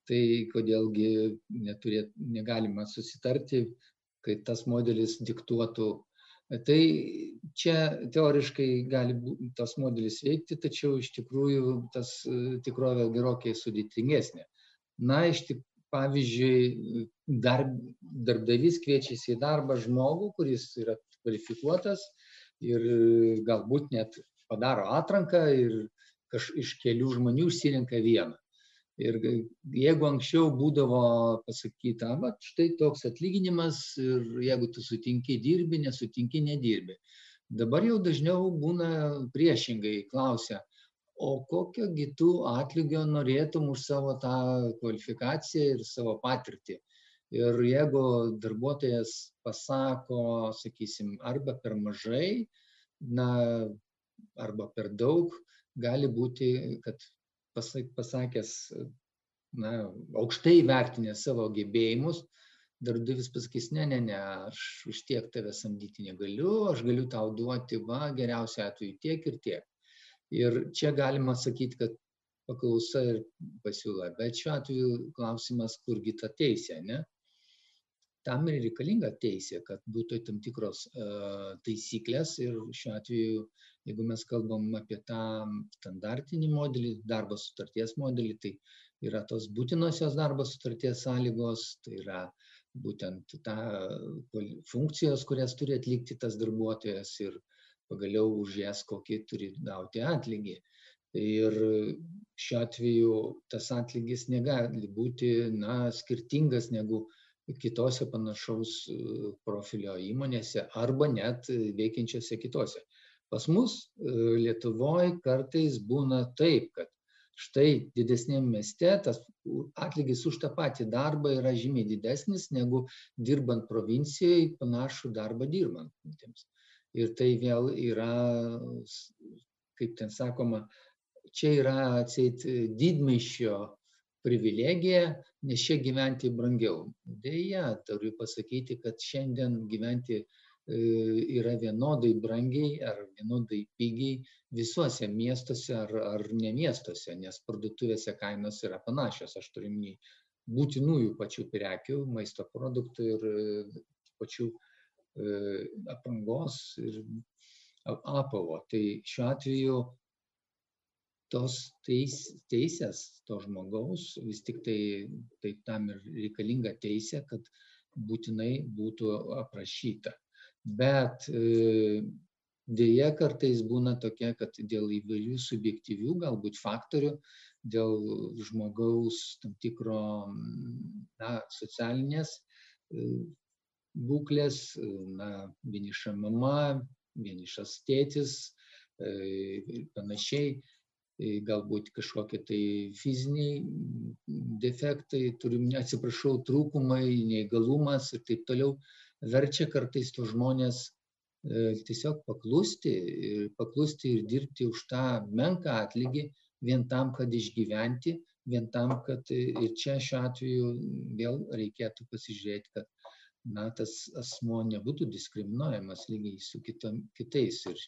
tai kodėlgi neturėt, negalima susitarti, kai tas modelis diktuotų. Tai čia teoriškai gali tas modelis veikti, tačiau iš tikrųjų tas tikrovė gerokai sudėtingesnė. Na, iš tik, pavyzdžiui, dar, darbdavys kviečiasi į darbą žmogų, kuris yra kvalifikuotas ir galbūt net padaro atranką ir kaž, iš kelių žmonių išsirenka vieną. Ir jeigu anksčiau būdavo pasakyta, va, štai toks atlyginimas ir jeigu tu sutinki dirbi, nesutinki nedirbi. Dabar jau dažniau būna priešingai klausia, o kokio gi tu atlygio norėtum už savo tą kvalifikaciją ir savo patirtį. Ir jeigu darbuotojas pasako, sakysim, arba per mažai, na, arba per daug, gali būti, kad pasakęs, na, aukštai vertinę savo gebėjimus, darbdavys pasakys, ne, ne, ne, aš už tiek tave samdyti negaliu, aš galiu tau duoti, va, geriausiu atveju tiek ir tiek. Ir čia galima sakyti, kad paklausa ir pasiūla, bet šiuo atveju klausimas, kurgi ta teisė, ne? tam ir reikalinga teisė, kad būtų tam tikros uh, taisyklės ir šiuo atveju, jeigu mes kalbam apie tą standartinį modelį, darbo sutarties modelį, tai yra tos būtinosios darbo sutarties sąlygos, tai yra būtent ta funkcijos, kurias turi atlikti tas darbuotojas ir pagaliau už jas kokį turi gauti atlygį. Ir šiuo atveju tas atlygis negali būti na, skirtingas negu kitose panašaus e, profilio įmonėse arba net veikiančiose kitose. Pas mus e, Lietuvoje kartais būna taip, kad štai didesnėm mieste tas atlygis už tą patį darbą yra žymiai didesnis negu dirbant provincijoje panašų darbą dirbantiems. Ir tai vėl yra, kaip ten sakoma, čia yra atseit didmaišio privilegija, nes čia gyventi brangiau. Deja, turiu pasakyti, kad šiandien gyventi e, yra vienodai brangiai ar vienodai pigiai visuose miestuose ar, ar ne miestuose, nes parduotuvėse kainos yra panašios. Aš turiu minį būtinųjų pačių prekių, maisto produktų ir e, pačių e, aprangos ir apavo. Tai šiuo atveju tos teis, teisės to žmogaus, vis tik tai, tai tam ir reikalinga teisė, kad būtinai būtų aprašyta. Bet e, dėja kartais būna tokia, kad dėl įvairių subjektyvių galbūt faktorių, dėl žmogaus tam tikro na, socialinės e, būklės, na, vieniša mama, vienišas tėtis e, ir panašiai, galbūt kažkokie tai fiziniai defektai, turim, atsiprašau, trūkumai, neįgalumas ir taip toliau, verčia kartais tos žmonės e, tiesiog paklusti, paklusti ir dirbti už tą menką atlygį vien tam, kad išgyventi, vien tam, kad ir čia šiuo atveju vėl reikėtų pasižiūrėti, kad na, tas asmo nebūtų diskriminuojamas lygiai su kitom, kitais. Ir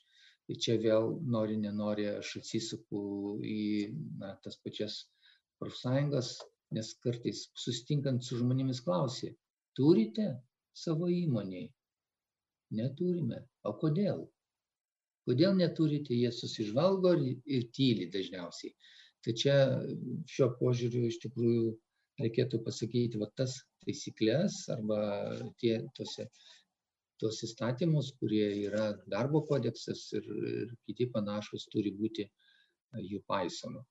Ir čia vėl nori, nenori, aš atsisuku į na, tas pačias profsąjungas, nes kartais sustinkant su žmonėmis klausi, turite savo įmoniai? Neturime. O kodėl? Kodėl neturite, jie susižvalgo ir, ir tyli dažniausiai. Tai čia šio požiūriu iš tikrųjų reikėtų pasakyti, va tas taisyklės arba tie tose tuos įstatymus, kurie yra darbo kodeksas ir, ir kiti panašus, turi būti jų paisoma.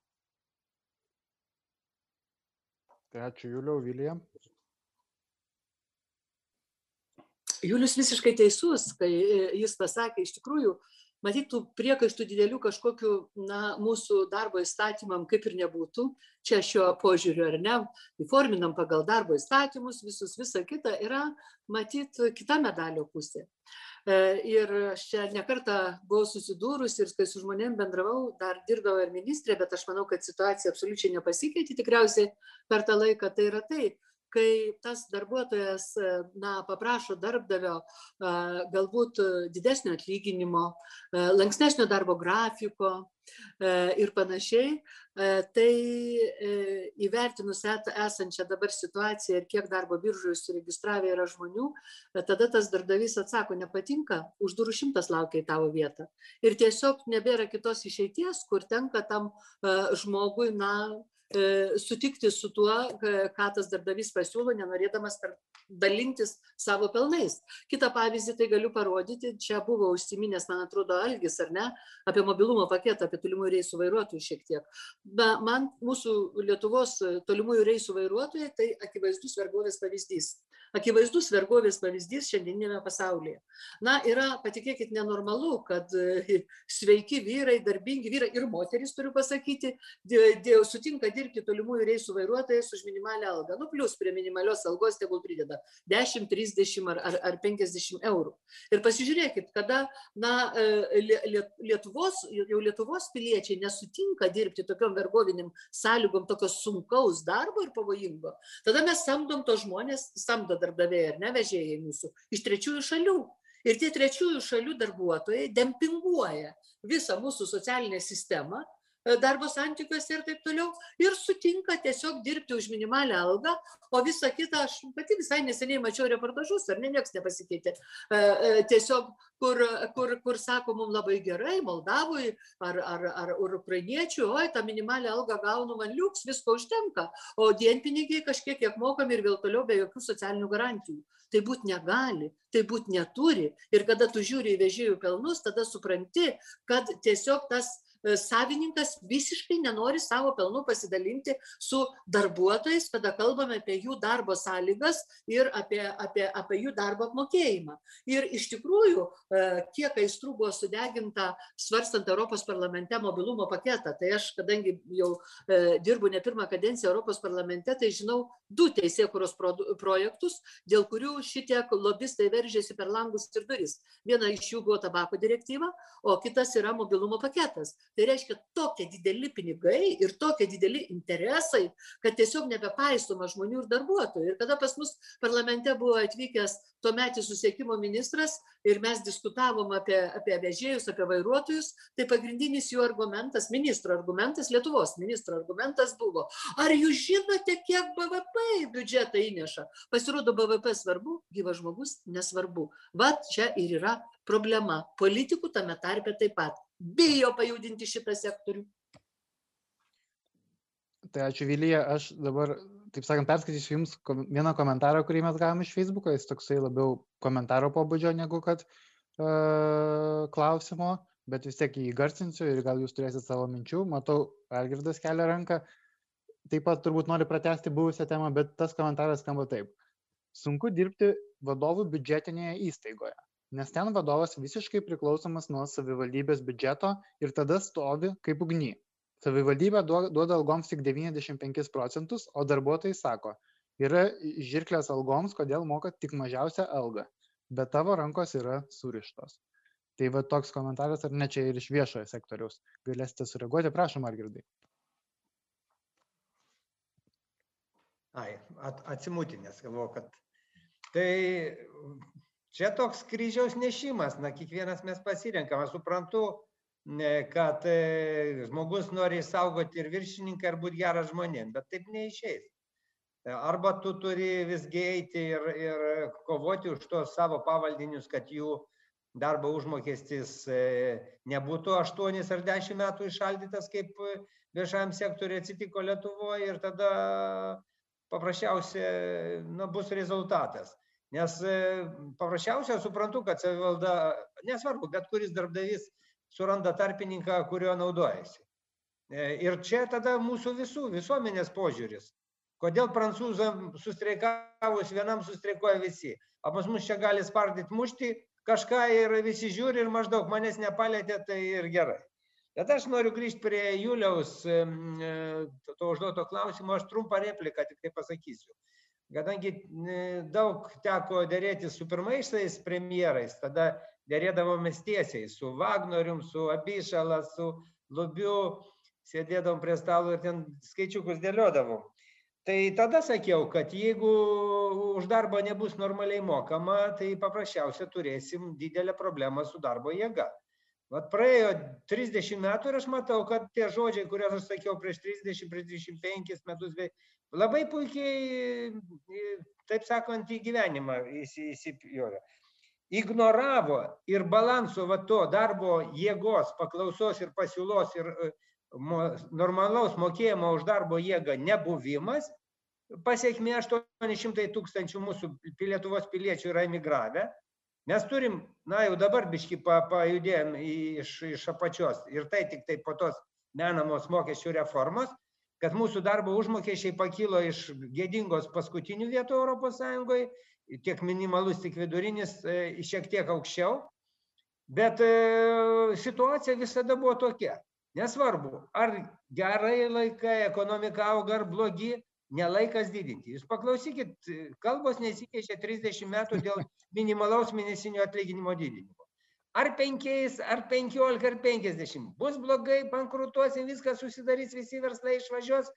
Tai ačiū Juliau, Vilija. Julius visiškai teisus, kai e, jis pasakė, iš tikrųjų, matyt, tų priekaištų didelių kažkokių, na, mūsų darbo įstatymam kaip ir nebūtų. Čia šiuo požiūriu, ar ne, įforminam pagal darbo įstatymus, visus, visa kita yra, matyt, kita medalio pusė. E, ir aš čia nekartą buvau susidūrus ir kai su žmonėm bendravau, dar dirbdavau ir ministrė, bet aš manau, kad situacija absoliučiai nepasikeitė tikriausiai per tą laiką. Tai yra tai, kai tas darbuotojas na paprašo darbdavio galbūt didesnio atlyginimo lankstesnio darbo grafiko ir panašiai tai įvertinus esančią dabar situaciją ir kiek darbo biržoje suregistravę yra žmonių tada tas darbdavys atsako nepatinka už durų šimtas laukia į tavo vietą. Ir tiesiog nebėra kitos išeities kur tenka tam žmogui na E, sutikti su tuo, ką tas darbdavys pasiūlo, nenorėdamas dalintis savo pelnais. Kitą pavyzdį tai galiu parodyti, čia buvo užsiminęs, man atrodo, Algis, ar ne, apie mobilumo paketą, apie tolimųjų reisų vairuotojų šiek tiek. Be, man mūsų Lietuvos tolimųjų reisų vairuotojai tai akivaizdus vergovės pavyzdys. Akivaizdus vergovės pavyzdys šiandieniniame pasaulyje. Na, yra, patikėkit, nenormalu, kad e, sveiki vyrai, darbingi vyrai ir moteris, turiu pasakyti, dėl sutinka dirbti tolimųjų reisų vairuotojais už minimalę algą. Nu, plus prie minimalios algos tegul prideda 10, 30 ar, ar, ar 50 eurų. Ir pasižiūrėkit, kada, na, e, Lietuvos, jau Lietuvos piliečiai nesutinka dirbti tokiom vergoviniam sąlygom, tokios sunkaus darbo ir pavojingo, tada mes samdom tos žmonės, samdo darbdaviai ar ne vežėjai mūsų iš trečiųjų šalių. Ir tie trečiųjų šalių darbuotojai dempinguoja visą mūsų socialinę sistemą, darbo santykiuose ir taip toliau, ir sutinka tiesiog dirbti už minimalią algą, o visa kita, aš pati visai neseniai mačiau reportažus, ar ne, nieks nepasikeitė, e, e, tiesiog, kur, kur, kur sako, mums labai gerai, Moldavui ar, ar, ar ukrainiečių, oi, tą minimalią algą gaunu man liuks, visko užtenka, o dienpinigiai kažkiek kiek mokami ir vėl toliau be jokių socialinių garantijų. Tai būt negali tai būt neturi. Ir kada tu žiūri į vežėjų pelnus tada supranti kad tiesiog tas E, savininkas visiškai nenori savo pelnu pasidalinti su darbuotojais, kada kalbame apie jų darbo sąlygas ir apie, apie, apie jų darbo apmokėjimą. Ir iš tikrųjų, e, kiek aistrų buvo sudeginta svarstant Europos parlamente mobilumo paketą, tai aš, kadangi jau e, dirbu ne pirmą kadenciją Europos parlamente, tai žinau du teisėkuros projektus, dėl kurių šitiek lobistai veržėsi per langus ir duris. Viena iš jų buvo tabako direktyva, o kitas yra mobilumo paketas tai reiškia tokie dideli pinigai ir tokie dideli interesai kad tiesiog nebepaisoma žmonių ir darbuotojų. Ir kada pas mus parlamente buvo atvykęs tuometis susisiekimo ministras ir mes diskutavom apie apie vežėjus apie vairuotojus tai pagrindinis jų argumentas ministro argumentas lietuvos ministro argumentas buvo ar jūs žinote kiek bvp į biudžetą įneša? Pasirodo bvp svarbu gyvas žmogus nesvarbu. Vat čia ir yra problema. Politikų tame tarpe taip pat bijo pajudinti šitą sektorių. Tai ačiū Vilija, aš dabar, taip sakant, perskaitysiu Jums vieną komentarą, kurį mes gavome iš Facebook'o, jis toksai labiau komentaro pobūdžio negu kad uh, klausimo, bet vis tiek jį garsinsiu ir gal Jūs turėsite savo minčių. Matau, Algirdas kelia ranką, taip pat turbūt nori pratesti buvusią temą, bet tas komentaras skamba taip. Sunku dirbti vadovų biudžetinėje įstaigoje nes ten vadovas visiškai priklausomas nuo savivaldybės biudžeto ir tada stovi kaip ugny. Savivaldybė duoda algoms tik 95 procentus, o darbuotojai sako, yra žirklės algoms, kodėl moka tik mažiausią algą, bet tavo rankos yra surištos. Tai va toks komentaras, ar ne čia ir iš viešojo sektoriaus. Galėsite sureaguoti, prašom, Argirdai. Ai, at, atsimutinės, galvoju, kad tai čia toks kryžiaus nešimas na kiekvienas mes pasirenkam. Aš suprantu kad e, žmogus nori išsaugoti ir viršininką ir būt geras žmonėm bet taip neišeis. Arba tu turi visgi eiti ir ir kovoti už tuos savo pavaldinius kad jų darbo užmokestis e, nebūtų aštuonis ar dešimt metų įšaldytas kaip viešajam sektoriui atsitiko lietuvoj ir tada paprasčiausia na bus rezultatas nes e, paprasčiausia aš suprantu kad savivalda nesvarbu bet kuris darbdavys suranda tarpininką kuriuo naudojasi. E, ir čia tada mūsų visų visuomenės požiūris. Kodėl prancūzam sustreikavus vienam sustreikuoja visi? O pas mus čia gali spardyt mušti kažką ir visi žiūri ir maždaug manęs nepalietė tai ir gerai. Bet aš noriu grįžt prie juliaus e, to užduoto klausimo. Aš trumpą repliką tiktai pasakysiu kadangi daug teko derėtis su pirmaisiais premjerais tada derėdavomės tiesiai su vagnorium su abišala su lubiu sėdėdavom prie stalo ir ten skaičiukus dėliodavom. Tai tada sakiau kad jeigu už darbą nebus normaliai mokama tai paprasčiausia turėsim didelę problemą su darbo jėga. Vat praėjo trisdešim metų ir aš matau kad tie žodžiai kuriuos aš sakiau prieš trisdešim prieš dvidešim penkis metus labai puikiai taip sakant į gyvenimą įsi įsipjovė ignoravo ir balanso va to darbo jėgos paklausos ir pasiūlos ir mo normalaus mokėjimo už darbo jėgą nebuvimas. Aštuoni šimtai tūkstančių mūsų lietuvos piliečių yra emigravę. Mes turim na jau dabar biškį pa pajudėjom iš iš apačios ir tai tiktai po tos menamos mokesčių reformos kad mūsų darbo užmokesčiai pakilo iš gėdingos paskutinių vietų europos sąjungoj tiek minimalus, tiek vidurinis e, šiek tiek aukščiau. Bet e, situacija visada buvo tokia. Nesvarbu, ar gerai laikai, ekonomika auga ar blogi, nelaikas didinti. Jūs paklausykit, kalbos nesikeičia 30 metų dėl minimalaus mėnesinio atlyginimo didinimo. Ar 5, ar 15, ar 50. Bus blogai, bankrutuosim, viskas susidarys, visi verslai išvažiuos.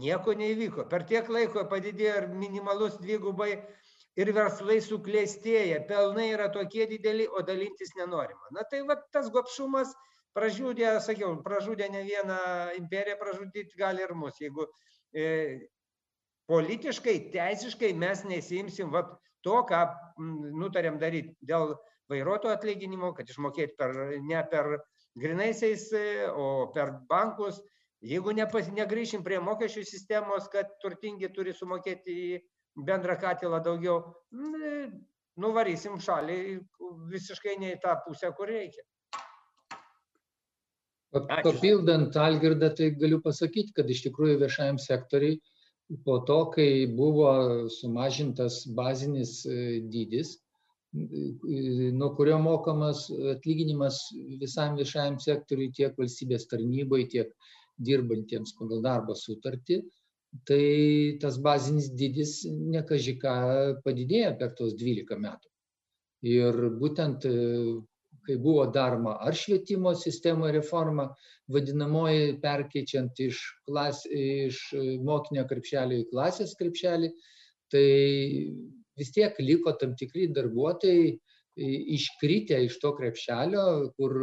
Nieko neįvyko. Per tiek laiko padidėjo ir minimalus dvigubai ir verslai suklėstėja. Pelnai yra tokie dideli, o dalintis nenorima. Na tai va tas gopšumas pražudė, sakiau, pražudė ne vieną imperiją, pražudyti gali ir mus. Jeigu e, politiškai, teisiškai mes nesimsim va, to, ką nutarėm daryti dėl vairuotojų atlyginimo, kad išmokėti per, ne per grinaisiais, e, o per bankus, Jeigu nepas, negryšim prie mokesčių sistemos, kad turtingi turi sumokėti į bendrą katilą daugiau, nuvarysim šalį visiškai ne į tą pusę, kur reikia. Papildant Algirdą, tai galiu pasakyti, kad iš tikrųjų viešajam sektoriai po to, kai buvo sumažintas bazinis e, dydis, nuo kurio mokamas atlyginimas visam viešajam sektoriui tiek valstybės tarnybai, tiek dirbantiems pagal darbo sutartį, tai tas bazinis dydis nekaži ką padidėjo per tos 12 metų. Ir būtent kai buvo daroma ar švietimo sistemo reforma, vadinamoji perkeičiant iš, klas, iš mokinio krepšelio į klasės krepšelį, tai vis tiek liko tam tikri darbuotojai, iškritę iš to krepšelio, kur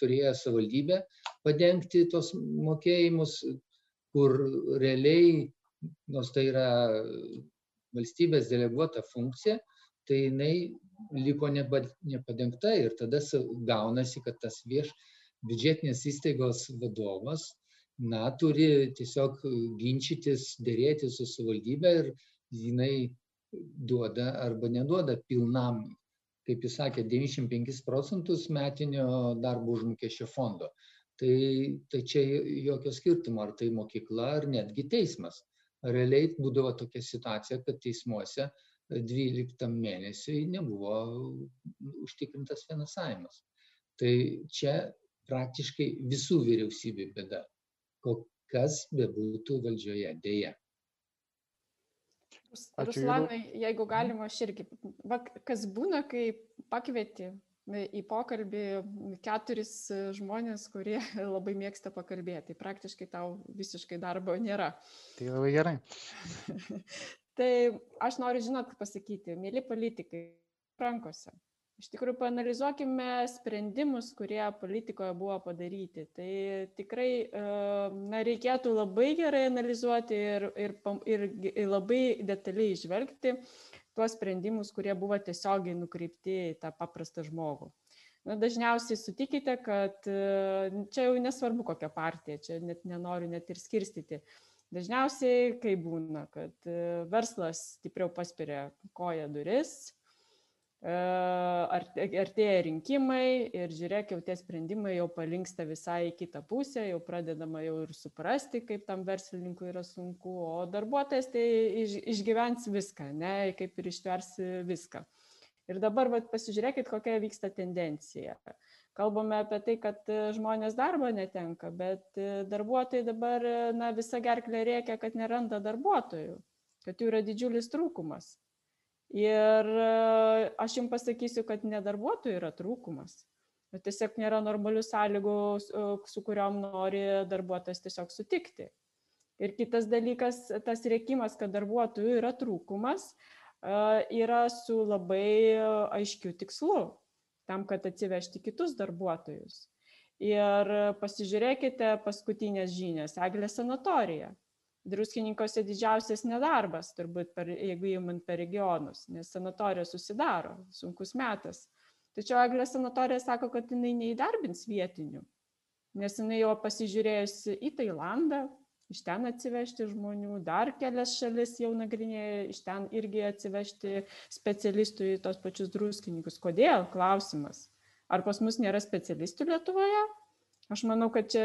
turėjo savivaldybė padengti tos mokėjimus, kur realiai, nors tai yra valstybės deleguota funkcija, tai jinai liko nepadengta ir tada gaunasi, kad tas vieš biudžetinės įstaigos vadovas, na, turi tiesiog ginčytis, dėrėti su savivaldybė ir jinai duoda arba neduoda pilnam kaip jūs sakėt, 95 procentus metinio darbo užmokesčio fondo. Tai, tai čia jokio skirtumo, ar tai mokykla, ar netgi teismas. Realiai būdavo tokia situacija, kad teismuose 12 mėnesiui nebuvo užtikrintas finansavimas. Tai čia praktiškai visų vyriausybių bėda, kas bebūtų valdžioje dėja. Ruslanai, jeigu galima, aš irgi, va, kas būna, kai pakvieti į pokalbį keturis žmonės, kurie [laughs] labai mėgsta pakalbėti. Praktiškai tau visiškai darbo nėra. Tai labai gerai. [laughs] tai aš noriu žinot pasakyti, mėly politikai, rankose iš tikrųjų paanalizuokime sprendimus kurie politikoje buvo padaryti. Tai tikrai e, na reikėtų labai gerai analizuoti ir ir ir ir labai detaliai įžvelgti tuos sprendimus kurie buvo tiesiogiai nukreipti į tą paprastą žmogų. Na dažniausiai sutikite kad e, čia jau nesvarbu kokia partija čia net nenoriu net ir skirstyti. Dažniausiai kaip būna kad e, verslas stipriau paspiria koja duris artėja rinkimai ir žiūrėk, jau tie sprendimai jau palinksta visai į kitą pusę, jau pradedama jau ir suprasti, kaip tam verslininkui yra sunku, o darbuotojas tai iš, išgyvens viską, ne, kaip ir ištvers viską. Ir dabar vat, pasižiūrėkit, kokia vyksta tendencija. Kalbame apie tai, kad žmonės darbo netenka, bet darbuotojai dabar na, visą gerklę reikia, kad neranda darbuotojų, kad jų yra didžiulis trūkumas. Ir e, aš jums pasakysiu, kad ne darbuotojų yra trūkumas. Tiesiog nėra normalių sąlygų, su kuriuom nori darbuotojas tiesiog sutikti. Ir kitas dalykas, tas rėkimas, kad darbuotojų yra trūkumas, e, yra su labai aiškiu tikslu, tam, kad atsivežti kitus darbuotojus. Ir pasižiūrėkite paskutinės žinias, Eglė sanatorija druskininkuose didžiausias nedarbas turbūt per jeigu imant per regionus nes sanatorijos užsidaro sunkus metas. Tačiau eglės sanatorija sako kad jinai neįdarbins vietinių nes jinai jau pasižiūrėjusi į tailandą iš ten atsivežti žmonių dar kelias šalis jau nagrinėja iš ten irgi atsivežti specialistų į tuos pačius druskininkus. Kodėl? Klausimas. Ar pas mus nėra specialistų lietuvoje Aš manau, kad čia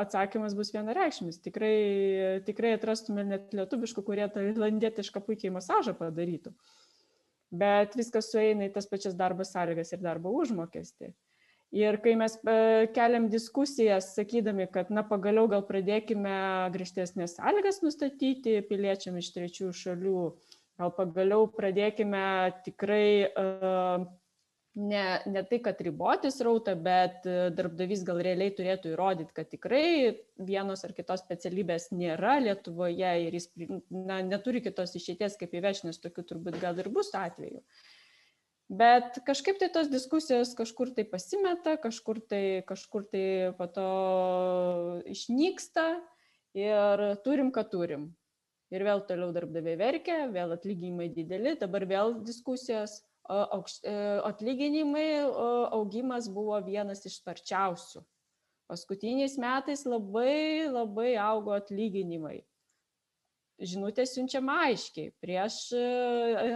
atsakymas bus vienareikšmis. Tikrai, tikrai atrastume net lietuviškų, kurie tą irlandietišką puikiai masažą padarytų. Bet viskas sueina į tas pačias darbo sąlygas ir darbo užmokestį. Ir kai mes keliam diskusijas, sakydami, kad, na, pagaliau gal pradėkime grįžtesnės sąlygas nustatyti piliečiam iš trečiųjų šalių, gal pagaliau pradėkime tikrai uh, ne, ne tai, kad riboti srautą, bet e, darbdavys gal realiai turėtų įrodyti, kad tikrai vienos ar kitos specialybės nėra Lietuvoje ir jis na, neturi kitos išeities kaip įvežti, nes tokių turbūt gal ir bus atveju. Bet kažkaip tai tos diskusijos kažkur tai pasimeta, kažkur tai, kažkur tai po to išnyksta ir turim, ką turim. Ir vėl toliau darbdaviai verkia, vėl atlyginimai dideli, dabar vėl diskusijos atlyginimai augimas buvo vienas iš sparčiausių. Paskutiniais metais labai labai augo atlyginimai. Žinutė siunčiama aiškiai, prieš, e,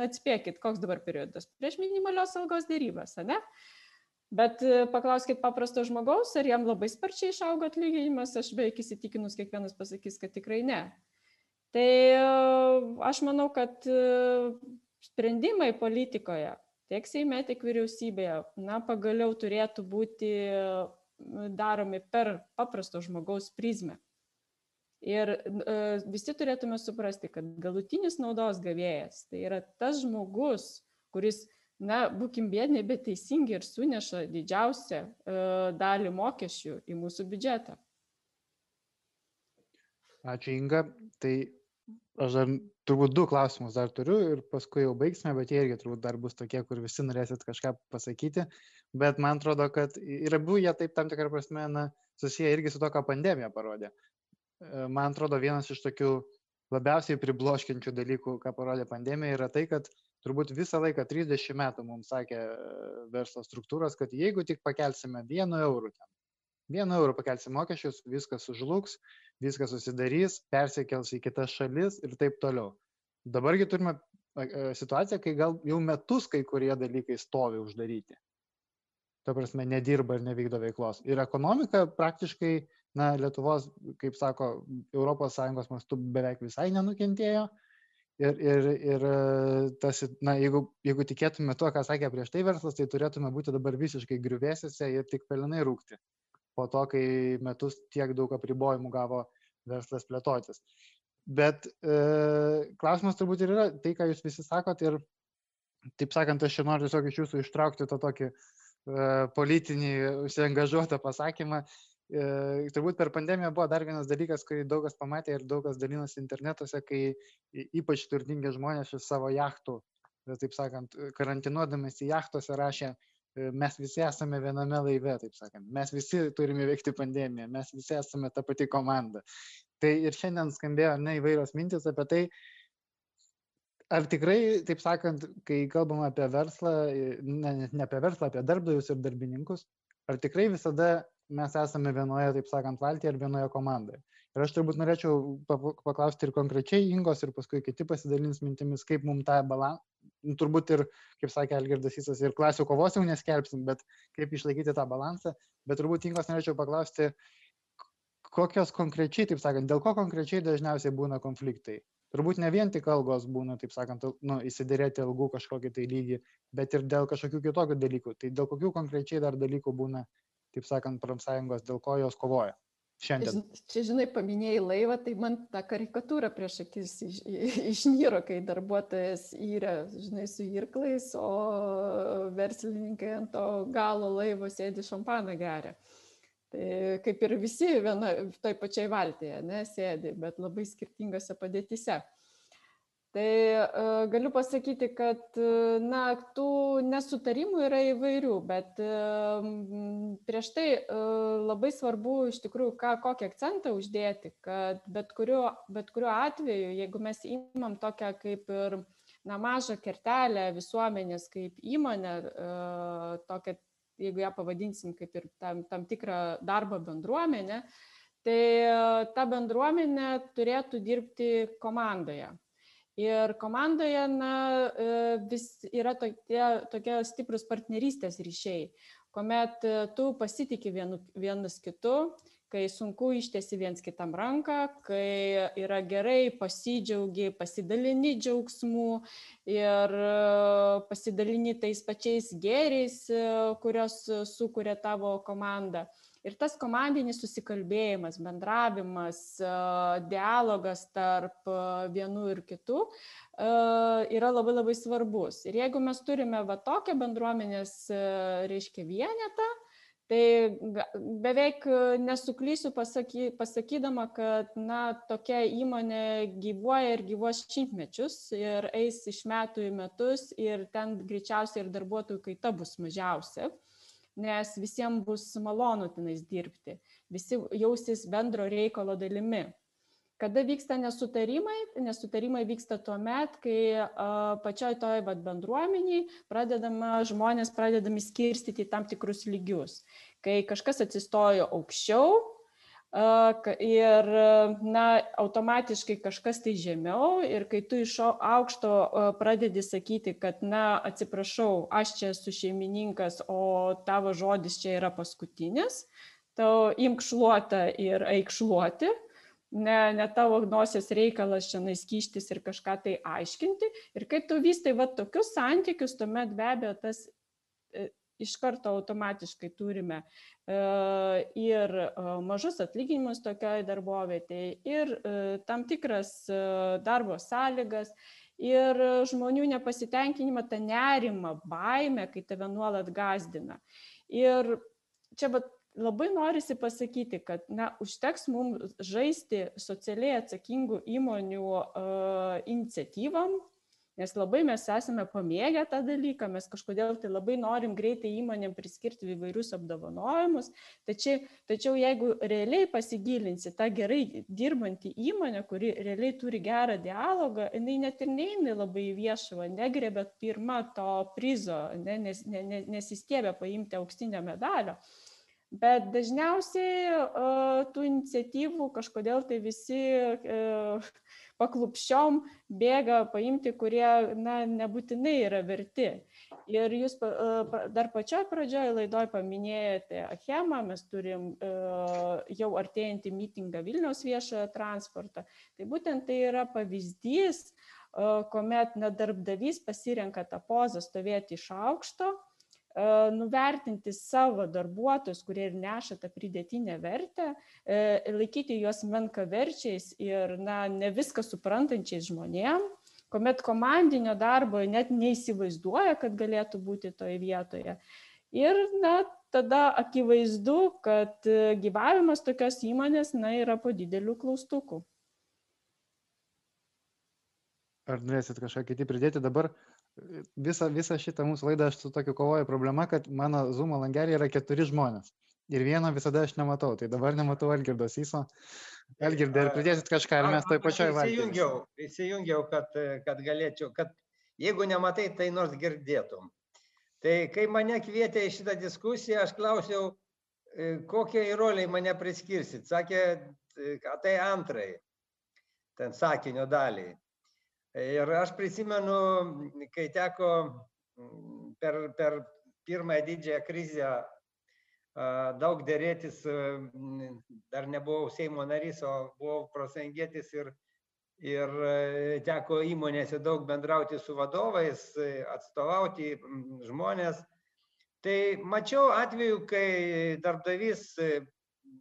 atspėkit, koks dabar periodas, prieš minimalios algos dėrybas, ne? Bet e, paklauskit paprasto žmogaus, ar jam labai sparčiai išaugo atlyginimas, aš beveik įsitikinus, kiekvienas pasakys, kad tikrai ne. Tai aš manau, kad sprendimai politikoje tiek Seime, tiek vyriausybėje, na, pagaliau turėtų būti daromi per paprasto žmogaus prizmę. Ir e, visi turėtume suprasti, kad galutinis naudos gavėjas tai yra tas žmogus, kuris, na, būkim bėdini, bet teisingi ir suneša didžiausią e, dalį mokesčių į mūsų biudžetą. Ačiū Inga. Tai aš dar turbūt du klausimus dar turiu ir paskui jau baigsime, bet jie irgi turbūt dar bus tokie, kur visi norėsit kažką pasakyti. Bet man atrodo, kad ir abu jie taip tam tikrą prasme na, susiję irgi su to, ką pandemija parodė. E, man atrodo, vienas iš tokių labiausiai pribloškinčių dalykų, ką parodė pandemija, yra tai, kad turbūt visą laiką 30 metų mums sakė e, verslo struktūros, kad jeigu tik pakelsime vienu eurų ten, vienu eurų pakelsim mokesčius, viskas sužlugs, viskas susidarys, persikels į kitas šalis ir taip toliau. Dabargi turime situaciją, kai gal jau metus kai kurie dalykai stovi uždaryti. Ta prasme, nedirba ir nevykdo veiklos. Ir ekonomika praktiškai, na, Lietuvos, kaip sako, ES mastu beveik visai nenukentėjo. Ir, ir, ir tas, na, jeigu, jeigu tikėtume tuo, ką sakė prieš tai verslas, tai turėtume būti dabar visiškai griuvėsiuose ir tik pelinai rūkti po to, kai metus tiek daug apribojimų gavo verslas plėtotis. Bet e, klausimas turbūt ir yra tai, ką jūs visi sakot ir, taip sakant, aš čia noriu tiesiog iš jūsų ištraukti tą tokį e, politinį, užsiengažuotą pasakymą. E, turbūt per pandemiją buvo dar vienas dalykas, kurį daug kas pamatė ir daug kas dalinosi internetuose, kai ypač turtingi žmonės iš savo jachtų, taip sakant, karantinuodamas į jachtose rašė, mes visi esame viename laive, taip sakant, mes visi turime veikti pandemiją, mes visi esame ta pati komanda. Tai ir šiandien skambėjo ne įvairios mintis apie tai, ar tikrai, taip sakant, kai kalbam apie verslą, ne, ne apie verslą, apie darbdavius ir darbininkus, ar tikrai visada mes esame vienoje, taip sakant, valtyje ir vienoje komandoje. Ir aš turbūt norėčiau paklausti ir konkrečiai Ingos ir paskui kiti pasidalins mintimis, kaip mums tą balansą, nu, turbūt ir, kaip sakė Algirdas Įsas, ir klasių kovos jau neskelbsim, bet kaip išlaikyti tą balansą. Bet turbūt Ingos norėčiau paklausti, kokios konkrečiai, taip sakant, dėl ko konkrečiai dažniausiai būna konfliktai. Turbūt ne vien tik algos būna, taip sakant, nu, įsidėrėti algų kažkokį tai lygį, bet ir dėl kažkokių kitokių dalykų. Tai dėl kokių konkrečiai dar dalykų būna, taip sakant, profsąjungos, dėl ko jos kovoja šiandien. Čia, žinai, paminėjai laivą, tai man ta karikatūra prieš akis iš, išnyro, kai darbuotojas yra, žinai, su irklais, o verslininkai ant to galo laivo sėdi šampaną geria. Tai kaip ir visi viena, toj pačiai valtėje, ne, sėdi, bet labai skirtingose padėtise. Tai uh, galiu pasakyti, kad, uh, na, tų nesutarimų yra įvairių, bet uh, prieš tai labai svarbu iš tikrųjų, ką, kokį akcentą uždėti, kad bet kuriuo, bet kuriuo atveju, jeigu mes įmam tokią kaip ir na, mažą kertelę visuomenės kaip įmonę, tokią, jeigu ją pavadinsim kaip ir tam, tam tikrą darbo bendruomenę, tai ta bendruomenė turėtų dirbti komandoje Ir komandoje na, e, vis yra tokie, tokie stiprus partnerystės ryšiai. kuomet e, tu pasitiki vienu, vienas kitu, kai sunku ištiesi viens kitam ranką, kai yra gerai, pasidžiaugi, pasidalini džiaugsmu ir e, pasidalini tais pačiais gėriais, kurios sukuria tavo komanda. Ir tas komandinis susikalbėjimas, bendravimas, e, dialogas tarp e, vienų ir kitų e, yra labai labai svarbus. Ir jeigu mes turime va tokią bendruomenės, reiškia, vienetą, tai beveik nesuklysiu pasaky, pasakydama, kad na, tokia įmonė gyvuoja ir gyvuos šimtmečius ir eis iš metų į metus ir ten greičiausiai ir darbuotojų kaita bus mažiausia nes visiems bus malonu tenais dirbti, visi jausis bendro reikalo dalimi. Kada vyksta nesutarimai? Nesutarimai vyksta tuo met, kai a, pačioj toj vat, bendruomeniai pradedama, žmonės pradedami skirstyti tam tikrus lygius. Kai kažkas atsistojo aukščiau, ir na, automatiškai kažkas tai žemiau ir kai tu iš aukšto pradedi sakyti, kad, na, atsiprašau, aš čia esu šeimininkas, o tavo žodis čia yra paskutinis, tau imk šluotą ir eik šluoti, ne, ne tavo nosies reikalas čia naiskyštis ir kažką tai aiškinti. Ir kai tu vystai va tokius santykius, tuomet be abejo tas e, iš karto automatiškai turime e, ir e, mažus atlyginimus tokioj darbovietėje, ir e, tam tikras darbo sąlygas, ir žmonių nepasitenkinimą, tą nerimą, baimę, kai tave nuolat gazdina. Ir čia bet labai norisi pasakyti, kad na, užteks mums žaisti socialiai atsakingų įmonių uh, iniciatyvam, nes labai mes esame pamėgę tą dalyką, mes kažkodėl tai labai norim greitai įmonėm priskirti įvairius apdovanojimus, tačiau, tačiau jeigu realiai pasigilinsi tą gerai dirbantį įmonę, kuri realiai turi gerą dialogą, jinai net ir neina labai į viešumą, negrebė pirmą to prizo, ne, nes, ne, ne, nesistiebė paimti auksinio medalio. Bet dažniausiai uh, tų iniciatyvų kažkodėl tai visi uh, paklupščiom bėga paimti, kurie na, nebūtinai yra verti. Ir jūs dar pačioj pradžioje laidoj paminėjote Achemą, mes turim jau artėjantį mitingą Vilniaus viešojo transportą. Tai būtent tai yra pavyzdys, kuomet nedarbdavys pasirenka tą pozą stovėti iš aukšto nuvertinti savo darbuotojus, kurie ir neša tą pridėtinę vertę, laikyti juos menkaverčiais ir na, ne viską suprantančiais žmonėm, kuomet komandinio darbo net neįsivaizduoja, kad galėtų būti toje vietoje. Ir na, tada akivaizdu, kad gyvavimas tokios įmonės na, yra po didelių klaustukų. Ar norėsit kažką kitį pridėti dabar? Visą, visą šitą mūsų laidą aš su tokiu kovoju problema, kad mano Zoom langelį yra keturi žmonės. Ir vieno visada aš nematau, tai dabar nematau Algirdo Syso. Algirdai, ar pridėsit kažką, ar mes toj pačioj valstybėje? Įsijungiau, įsijungiau kad, kad galėčiau, kad jeigu nematai, tai nors girdėtum. Tai kai mane kvietė į šitą diskusiją, aš klausiau, e, kokiai roliai mane priskirsit. Sakė, kad tai antrai, ten sakinio daliai. Ir aš prisimenu, kai teko per, per pirmąją didžiąją krizę daug dėrėtis, dar nebuvau Seimo narys, o buvau prosengėtis ir, ir teko įmonėse daug bendrauti su vadovais, atstovauti žmonės. Tai mačiau atveju, kai darbdavys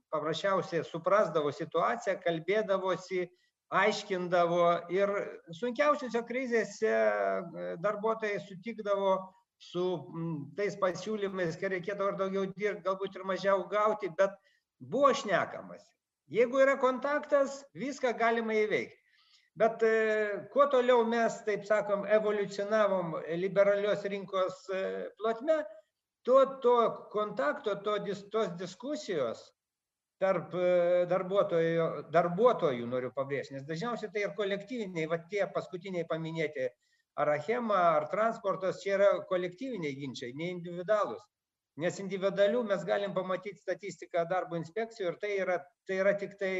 paprasčiausiai suprasdavo situaciją, kalbėdavosi, aiškindavo ir sunkiausiose krizėse e, darbuotojai sutikdavo su tais pasiūlymais, kai reikėdavo ir daugiau dirbti, galbūt ir mažiau gauti, bet buvo šnekamas. Jeigu yra kontaktas, viską galima įveikti. Bet e, kuo toliau mes, taip sakom, evoliucionavom liberalios rinkos e, plotme, tuo to kontakto, to, tos diskusijos tarp e, darbuotojų, darbuotojų noriu pabrėžti, nes dažniausiai tai ir kolektyviniai, va tie paskutiniai paminėti, ar achema, ar transportas, čia yra kolektyviniai ginčiai, ne individualūs. Nes individualių mes galim pamatyti statistiką darbo inspekcijų ir tai yra, tai yra tik tai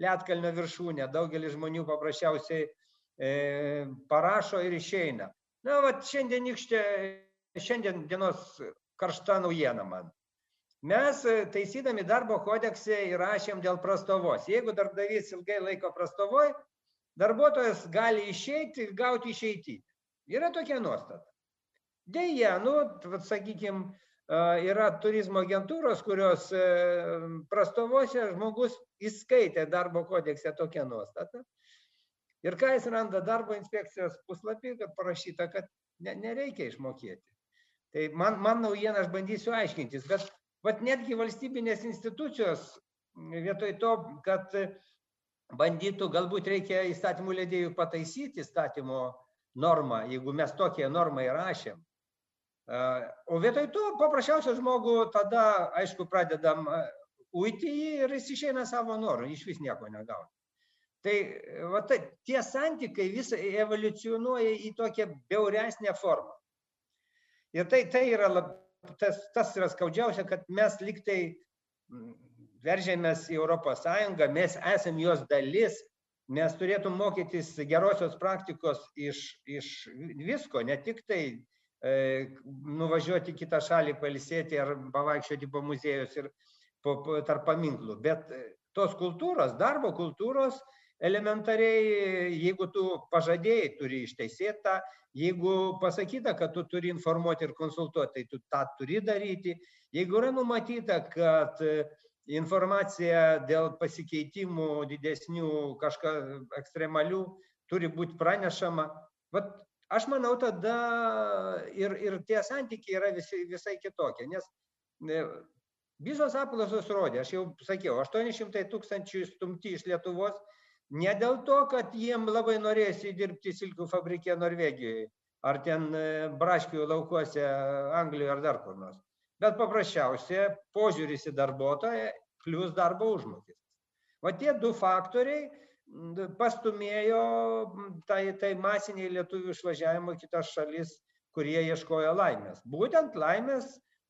lietkalnio viršūnė. Daugelis žmonių paprasčiausiai e, parašo ir išeina. Na, va, šiandien, šiandien dienos karšta naujiena man mes e, taisydami darbo kodekse įrašėm dėl prastovos. Jeigu darbdavys ilgai laiko prastovoj, darbuotojas gali išeiti ir gauti išeitį. Yra tokia nuostata. Deja, nu, vat, sakykim, yra turizmo agentūros, kurios e, prastovose žmogus įskaitė darbo kodekse tokią nuostatą. Ir ką jis randa darbo inspekcijos puslapį, kad parašyta, kad ne, nereikia išmokėti. Tai man, man naujiena, aš bandysiu aiškintis, bet vat netgi valstybinės institucijos vietoj to, kad bandytų, galbūt reikia įstatymų leidėjų pataisyti įstatymo normą, jeigu mes tokią normą įrašėm. O vietoj to paprasčiausiai žmogų tada, aišku, pradedam uiti jį ir jis išeina savo norų, iš vis nieko negauna. Tai va, tai, tie santykai vis evoliucionuoja į tokią beuresnę formą. Ir tai, tai yra, lab, tas, tas yra skaudžiausia, kad mes liktai veržėmės į Europos Sąjungą, mes esam jos dalis, mes turėtum mokytis gerosios praktikos iš, iš visko, ne tik tai e, nuvažiuoti į kitą šalį palisėti ar pavaikščioti po muziejus ir po, po, tarp paminklų, bet tos kultūros, darbo kultūros elementariai, jeigu tu pažadėjai, turi išteisėtą, jeigu pasakyta, kad tu turi informuoti ir konsultuoti, tai tu tą turi daryti. Jeigu yra numatyta, kad informacija dėl pasikeitimų didesnių kažką ekstremalių turi būti pranešama, vat aš manau tada ir, ir tie santykiai yra visi, visai kitokie, nes visos apklausos rodė, aš jau sakiau, 800 tūkstančių stumti iš Lietuvos, ne dėl to, kad jiem labai norėsi dirbti silkių fabrike Norvegijoje, ar ten e, braškių laukuose Anglijoje ar dar kur nors. Bet paprasčiausia požiūris į darbuotoją plus darbo užmokestis. O tie du faktoriai pastumėjo tai, tai masiniai lietuvių išvažiavimo kitas šalis, kurie ieškojo laimės. Būtent laimės,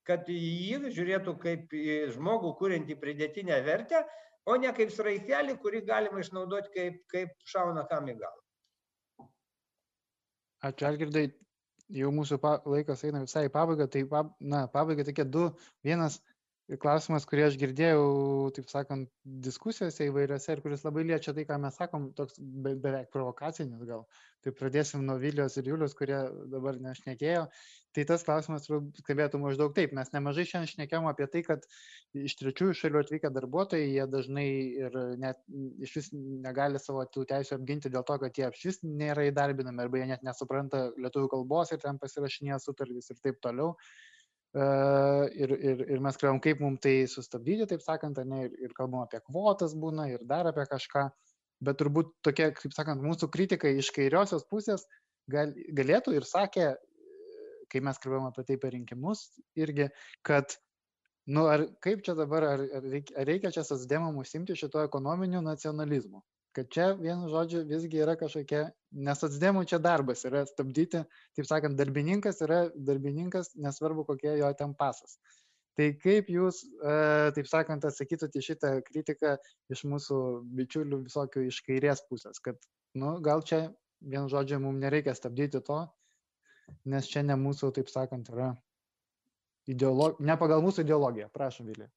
kad jį žiūrėtų kaip žmogų kūrinti pridėtinę vertę, o ne kaip sraigtelį, kurį galima išnaudoti kaip, kaip šauna kam į galvą. Ačiū, Algirdai. Jau mūsų laikas eina visai į pabaigą, tai na, pabaiga tokie du. Vienas klausimas, kurį aš girdėjau, taip sakant, diskusijose įvairiose ir kuris labai liečia tai, ką mes sakom, toks be, beveik provokacinis gal. Tai pradėsim nuo Vilijos ir Julius, kurie dabar nešnekėjo. Tai tas klausimas skambėtų maždaug taip. Mes nemažai šiandien šnekėjom apie tai, kad iš trečiųjų šalių atvykę darbuotojai, jie dažnai ir net iš vis negali savo tų teisų apginti dėl to, kad jie iš vis nėra įdarbinami arba jie net nesupranta lietuvių kalbos ir ten pasirašinėja sutartys ir taip toliau ir, ir, ir mes kalbam, kaip mums tai sustabdyti, taip sakant, ne, ir, ir kalbam apie kvotas būna ir dar apie kažką, bet turbūt tokia, kaip sakant, mūsų kritikai iš kairiosios pusės gal, galėtų ir sakė, kai mes kalbėjom apie tai per rinkimus, irgi, kad, nu, ar kaip čia dabar, ar, ar reikia, čia sasdemam užsimti šito ekonominiu nacionalizmu kad čia vienu žodžiu visgi yra kažkokia ne socdemų čia darbas yra stabdyti taip sakant darbininkas yra darbininkas nesvarbu kokia jo ten pasas. Tai kaip jūs e, taip sakant atsakytumėte šitą kritiką iš mūsų bičiulių visokių iš kairės pusės kad nu gal čia vienu žodžiu mums nereikia stabdyti to nes čia ne mūsų taip sakant yra ideolog ne pagal mūsų ideologiją. Prašom Tai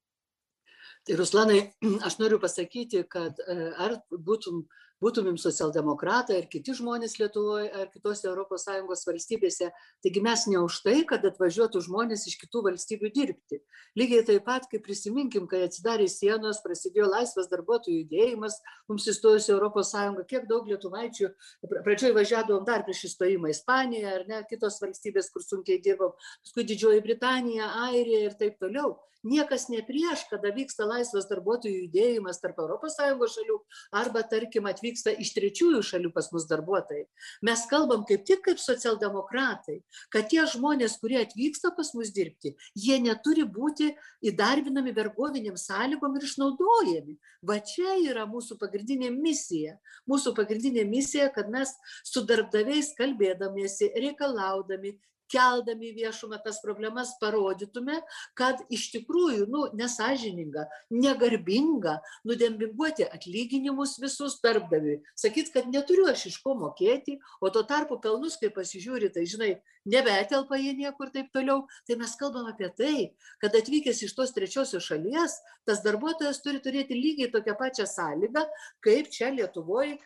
Ruslanai, [clears throat] aš noriu pasakyti, kad ar būtum, būtumėm socialdemokratai ar kiti žmonės Lietuvoje ar kitose ES valstybėse, taigi mes ne už tai, kad atvažiuotų žmonės iš kitų valstybių dirbti. Lygiai taip pat, kaip prisiminkim, kai atsidarė sienos, prasidėjo laisvas darbuotojų judėjimas, mums įstojus ES, kiek daug lietuvaičių, pradžioj važiavom dar prieš įstojimą Ispaniją ar ne, kitos valstybės, kur sunkiai dirbom, paskui Didžioji Britanija, Airija ir taip toliau niekas ne prieš, kada vyksta laisvas darbuotojų judėjimas tarp ES šalių arba, tarkim, atvyksta iš trečiųjų šalių pas mus darbuotojai. Mes kalbam kaip tik kaip socialdemokratai, kad tie žmonės, kurie atvyksta pas mus dirbti, jie neturi būti įdarbinami vergoviniam sąlygom ir išnaudojami. Va čia yra mūsų pagrindinė misija. Mūsų pagrindinė misija, kad mes su darbdaviais kalbėdamiesi, reikalaudami, keldami į viešumą tas problemas parodytume kad iš tikrųjų nu nesąžininga negarbinga nudempinguoti atlyginimus visus darbdaviui. Sakyt kad neturiu aš iš ko mokėti o tuo tarpu pelnus kai pasižiūri tai žinai nebetelpa jie niekur taip toliau. Tai mes kalbam apie tai kad atvykęs iš tos trečiosios šalies tas darbuotojas turi turėti lygiai tokią pačią sąlygą kaip čia lietuvoj e,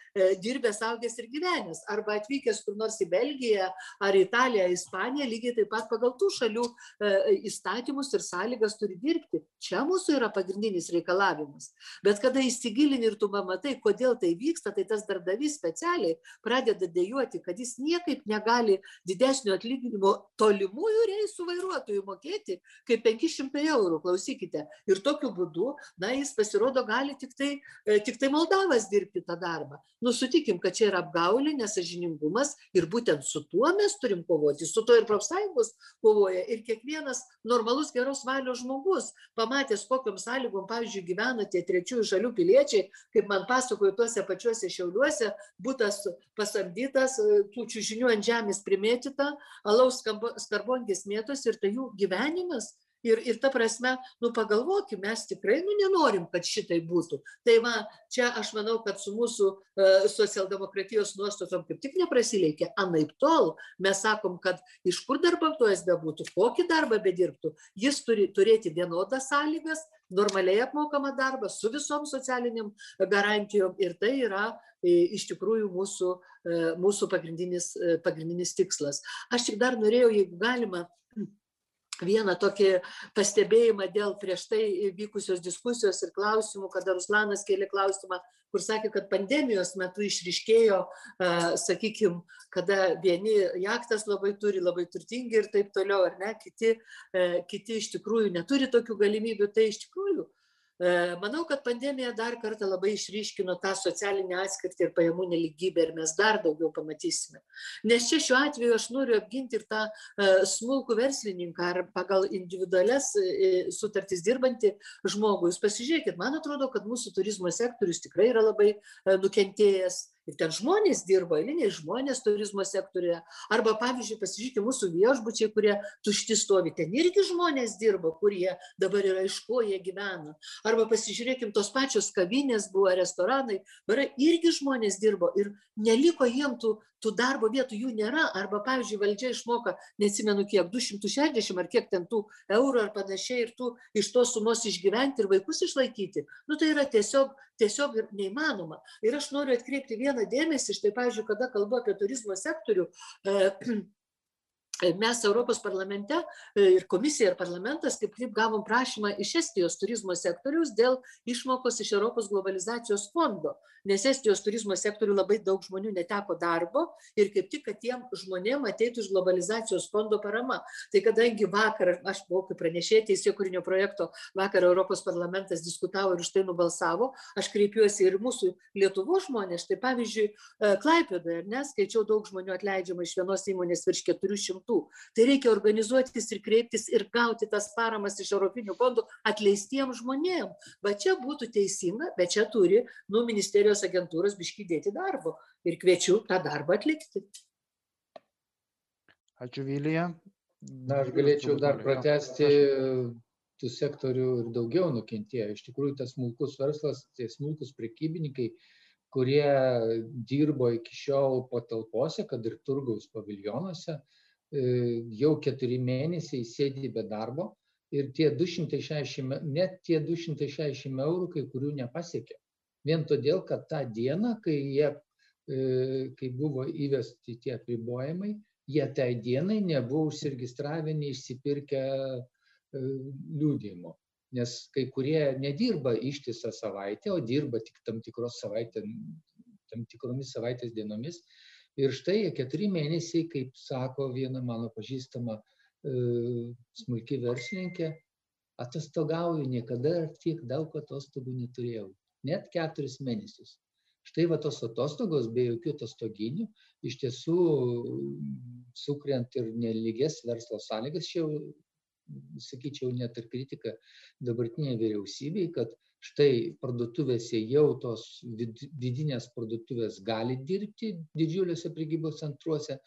dirbęs augęs ir gyvenęs. Arba atvykęs kur nors į belgiją ar italiją ispaniją lygiai taip pat pagal tų šalių e, įstatymus ir sąlygas turi dirbti. Čia mūsų yra pagrindinis reikalavimas. Bet kada įsigilini ir tu pamatai kodėl tai vyksta tai tas darbdavys specialiai pradeda dejuoti kad jis niekaip negali didesnio atlyginimo tolimųjų reisų vairuotojui mokėti kaip penki šimtai eurų. Klausykite ir tokiu būdu na jis pasirodo gali tiktai e, tiktai moldavas dirbti tą darbą. Nu sutikim kad čia yra apgaulė nesąžiningumas ir būtent su tuo mes turim kovoti su tuo ir profsąjungos kovoja ir kiekvienas normalus geros valios žmogus pamatęs kokiom sąlygom pavyzdžiui gyvena tie trečiųjų šalių piliečiai kaip man pasakojo tuose pačiuose šiauliuose butas pasamdytas e, tų čiužinių ant žemės primėtyta alaus skarbongės mėtosi ir tai jų gyvenimas. Ir, ir ta prasme, nu pagalvokim, mes tikrai nu, nenorim, kad šitai būtų. Tai va, čia aš manau, kad su mūsų e, socialdemokratijos nuostatom kaip tik neprasileikia. Anaip tol mes sakom, kad iš kur darbuotojas bebūtų, kokį darbą bedirbtų, jis turi turėti vienodas sąlygas, normaliai apmokamą darbą su visom socialiniam garantijom. Ir tai yra iš tikrųjų mūsų, e, mūsų pagrindinis, e, pagrindinis tikslas. Aš tik dar norėjau, jeigu galima, vieną tokį pastebėjimą dėl prieš tai vykusios diskusijos ir klausimų, kada Ruslanas kėlė klausimą, kur sakė, kad pandemijos metu išriškėjo, e, sakykime, kada vieni jaktas labai turi, labai turtingi ir taip toliau, ar ne, kiti, kiti iš tikrųjų neturi tokių galimybių, tai iš tikrųjų E, manau, kad pandemija dar kartą labai išryškino tą socialinę atskirtį ir pajamų neligybę ir mes dar daugiau pamatysime. Nes čia šiuo atveju aš noriu apginti ir tą e, smulkų verslininką ar pagal individualias e, sutartys dirbantį žmogų. Jūs pasižiūrėkit, man atrodo, kad mūsų turizmo sektorius tikrai yra labai nukentėjęs ir ten žmonės dirba, eiliniai žmonės turizmo sektorėje. Arba, pavyzdžiui, pasižiūrėkite mūsų viešbučiai, kurie tušti stovi, ten irgi žmonės dirba, kurie dabar yra iš ko jie gyvena. Arba pasižiūrėkim, tos pačios kavinės buvo, restoranai, dabar irgi žmonės dirbo ir neliko jiem tų, tų darbo vietų, jų nėra. Arba, pavyzdžiui, valdžia išmoka, neatsimenu kiek, 260 ar kiek ten tų eurų ar panašiai ir tu iš tos sumos išgyventi ir vaikus išlaikyti. Nu tai yra tiesiog, tiesiog neįmanoma. Ir aš noriu atkreipti vieną dėmesį, štai, pavyzdžiui, kada kalbu apie turizmo sektorių, e, mes Europos parlamente e, ir komisija ir parlamentas kaip kaip gavom prašymą iš Estijos turizmo sektoriaus dėl išmokos iš Europos globalizacijos fondo, nes Estijos turizmo sektorių labai daug žmonių neteko darbo ir kaip tik, kad tiem žmonėm ateitų iš globalizacijos fondo parama. Tai kadangi vakar, aš buvau kaip pranešėjai teisėjo kūrinio projekto, vakar Europos parlamentas diskutavo ir už tai nubalsavo, aš kreipiuosi ir mūsų Lietuvos žmonės, tai pavyzdžiui, e, Klaipėdoje, nes skaičiau daug žmonių atleidžiama iš vienos įmonės virš 400 kitų. Tai reikia organizuotis ir kreiptis ir gauti tas paramas iš Europinių fondų atleistiems žmonėms. Va čia būtų teisinga, bet čia turi, nu, ministerijos agentūros biški dėti darbo. Ir kviečiu tą darbą atlikti. Ačiū Vilija. Na, aš galėčiau dar pratesti tų sektorių ir daugiau nukentėjo. Iš tikrųjų, tas smulkus verslas, tie smulkus prekybininkai, kurie dirbo iki šiol patalpose, kad ir turgaus paviljonuose, jau keturi mėnesiai sėdi be darbo ir tie 260, net tie 260 eurų kai kurių nepasiekė. Vien todėl, kad tą dieną, kai, jie, e, kai buvo įvesti tie apribojimai, jie tai dienai nebuvo užsiregistravę, neišsipirkę e, liūdėjimo. Nes kai kurie nedirba ištisą savaitę, o dirba tik tam savaitės, tam tikromis savaitės dienomis, Ir štai keturi mėnesiai, kaip sako viena mano pažįstama e, smulki verslininkė, atostogauju, niekada tiek daug atostogų neturėjau. Net keturis mėnesius. Štai va tos atostogos be jokių atostoginių iš tiesų sukuriant ir neligės verslo sąlygas, čia jau, sakyčiau, net ir kritika dabartinė vyriausybei, kad štai parduotuvėse jau tos vid vidinės parduotuvės gali dirbti didžiuliuose prekybos centruose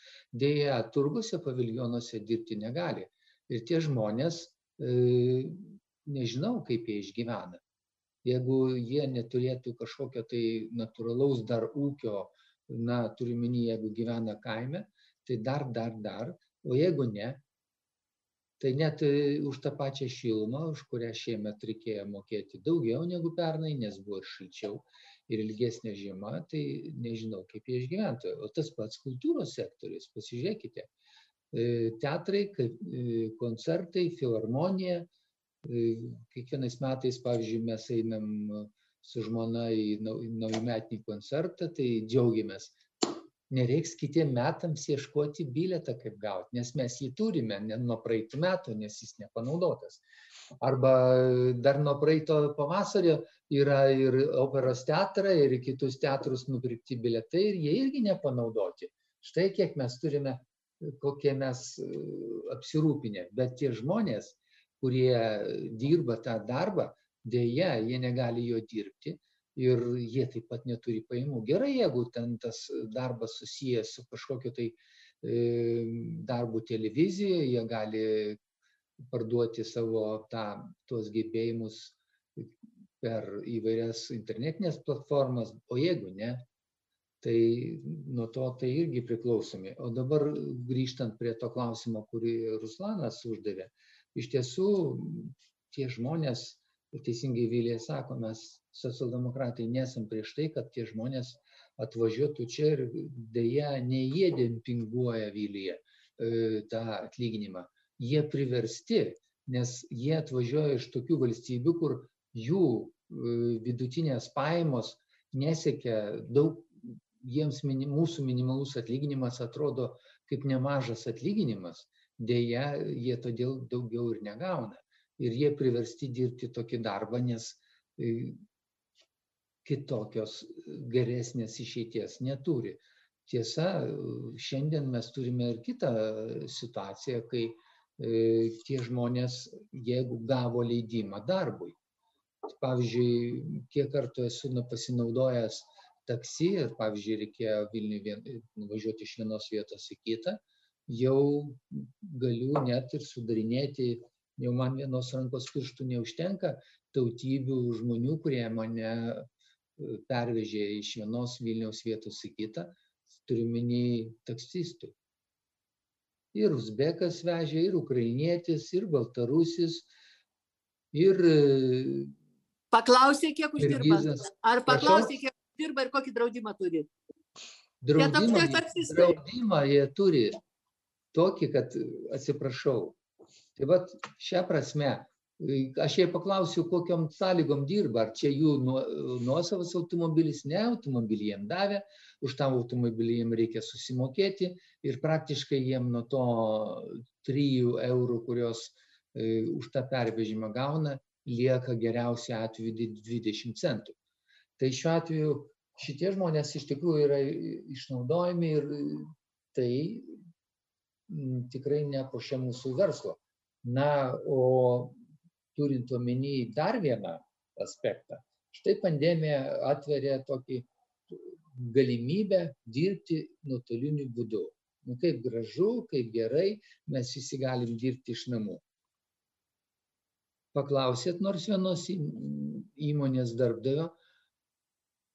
deja turguose paviljonuose dirbti negali. Ir tie žmonės e, nežinau kaip jie išgyvena. Jeigu jie neturėtų kažkokio tai natūralaus dar ūkio na turiu omeny jeigu gyvena kaime tai dar dar dar. O jeigu ne tai net e, už tą pačią šilumą už kurią šiemet reikėjo mokėti daugiau negu pernai nes buvo ir šilčiau ir ilgesnė žiema tai nežinau kaip jie išgyventų o tas pats kultūros sektorius pasižiūrėkite. E, teatrai e, koncertai filharmonija. Kiekvienais metais pavyzdžiui mes einam su žmona į naujametinį koncertą tai džiaugiamės nereiks kitiem metams ieškoti bilietą kaip gaut nes mes jį turime ne nuo praeitų metų nes jis nepanaudotas. Arba dar nuo praeito pavasario yra ir operos teatrą ir kitus teatrus nupirkti bilietai ir jie irgi nepanaudoti. Štai kiek mes turime kokie mes apsirūpinę. Bet tie žmonės kurie dirba tą darbą deja jie negali jo dirbti ir jie taip pat neturi pajamų. Gerai jeigu ten tas darbas susijęs su kažkokiu tai e, darbu televizijoje jie gali parduoti savo tą tuos gebėjimus per įvairias internetines platformas o jeigu ne tai nuo to tai irgi priklausomi. O dabar grįžtant prie to klausimo kurį ruslanas uždavė iš tiesų tie žmonės teisingai vilija sako mes socialdemokratai nesam prieš tai kad tie žmonės atvažiuotų čia ir deja ne jie dempinguoja vilija e, tą atlyginimą. Jie priversti nes jie atvažiuoja iš tokių valstybių kur jų e, vidutinės pajamos nesiekia daug jiems mini mūsų minimalus atlyginimas atrodo kaip nemažas atlyginimas deja jie todėl daugiau ir negauna ir jie priversti dirbti tokį darbą nes e, kitokios geresnės išeities neturi. Tiesa šiandien mes turime ir kitą situaciją kai e, tie žmonės jeigu gavo leidimą darbui pavyzdžiui kiek kartų esu pasinaudojęs taksi ir pavyzdžiui reikėjo vilniuj vien nuvažiuoti iš vienos vietos į kitą jau galiu net ir sudarinėti jau man vienos rankos pirštų neužtenka tautybių žmonių kurie mane pervežė iš vienos Vilniaus vietos į kitą, turiu minį taksistų. Ir uzbekas vežė, ir ukrainietis, ir baltarusis, ir... Paklausė, kiek uždirba. Ar paklausė, kiek uždirba ir kokį draudimą turi? Draudimą, draudimą jie turi tokį, kad atsiprašau. Tai vad šią prasme aš jai paklausiau kokiom sąlygom dirba ar čia jų nuosavas automobilis ne automobilį jiem davė už tą automobilį jiem reikia susimokėti ir praktiškai jiem nuo to trijų eurų kurios e, už tą pervežimą gauna lieka geriausiu atveju dvidešimt centų. Tai šiuo atveju šitie žmonės iš tikrųjų yra išnaudojami ir tai tikrai nepuošia mūsų verslo na o turint omeny dar vieną aspektą štai pandemija atveria tokį galimybę dirbti nuotoliniu būdu. Nu kaip gražu kaip gerai mes visi galim dirbti iš namų. Paklausėt nors vienos įmonės darbdavio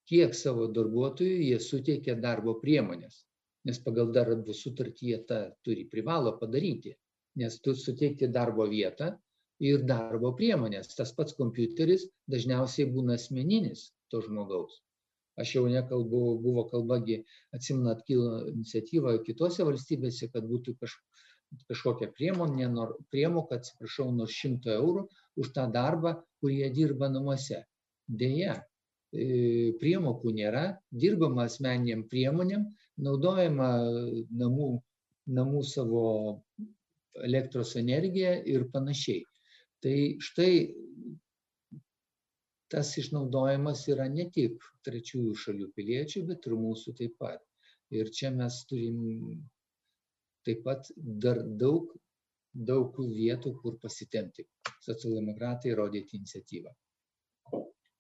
kiek savo darbuotojų jie suteikia darbo priemones nes pagal darbo sutartį jie tą turi privalo padaryti nes tu suteikti darbo vietą ir darbo priemonės. Tas pats kompiuteris dažniausiai būna asmeninis to žmogaus. Aš jau nekalbu buvo kalba gi atsimenat kilo iniciatyva kitose valstybėse kad būtų kaž kažkokia priemonė nor priemoka atsiprašau nuo šimto eurų už tą darbą kurį jie dirba namuose. Deja e, priemokų nėra dirbama asmeninėm priemonėm naudojama namų namų savo elektros energija ir panašiai. Tai štai tas išnaudojimas yra ne tik trečiųjų šalių piliečių bet ir mūsų taip pat. Ir čia mes turim taip pat dar daug daug vietų kur pasitempti socialdemokratai rodyti iniciatyvą.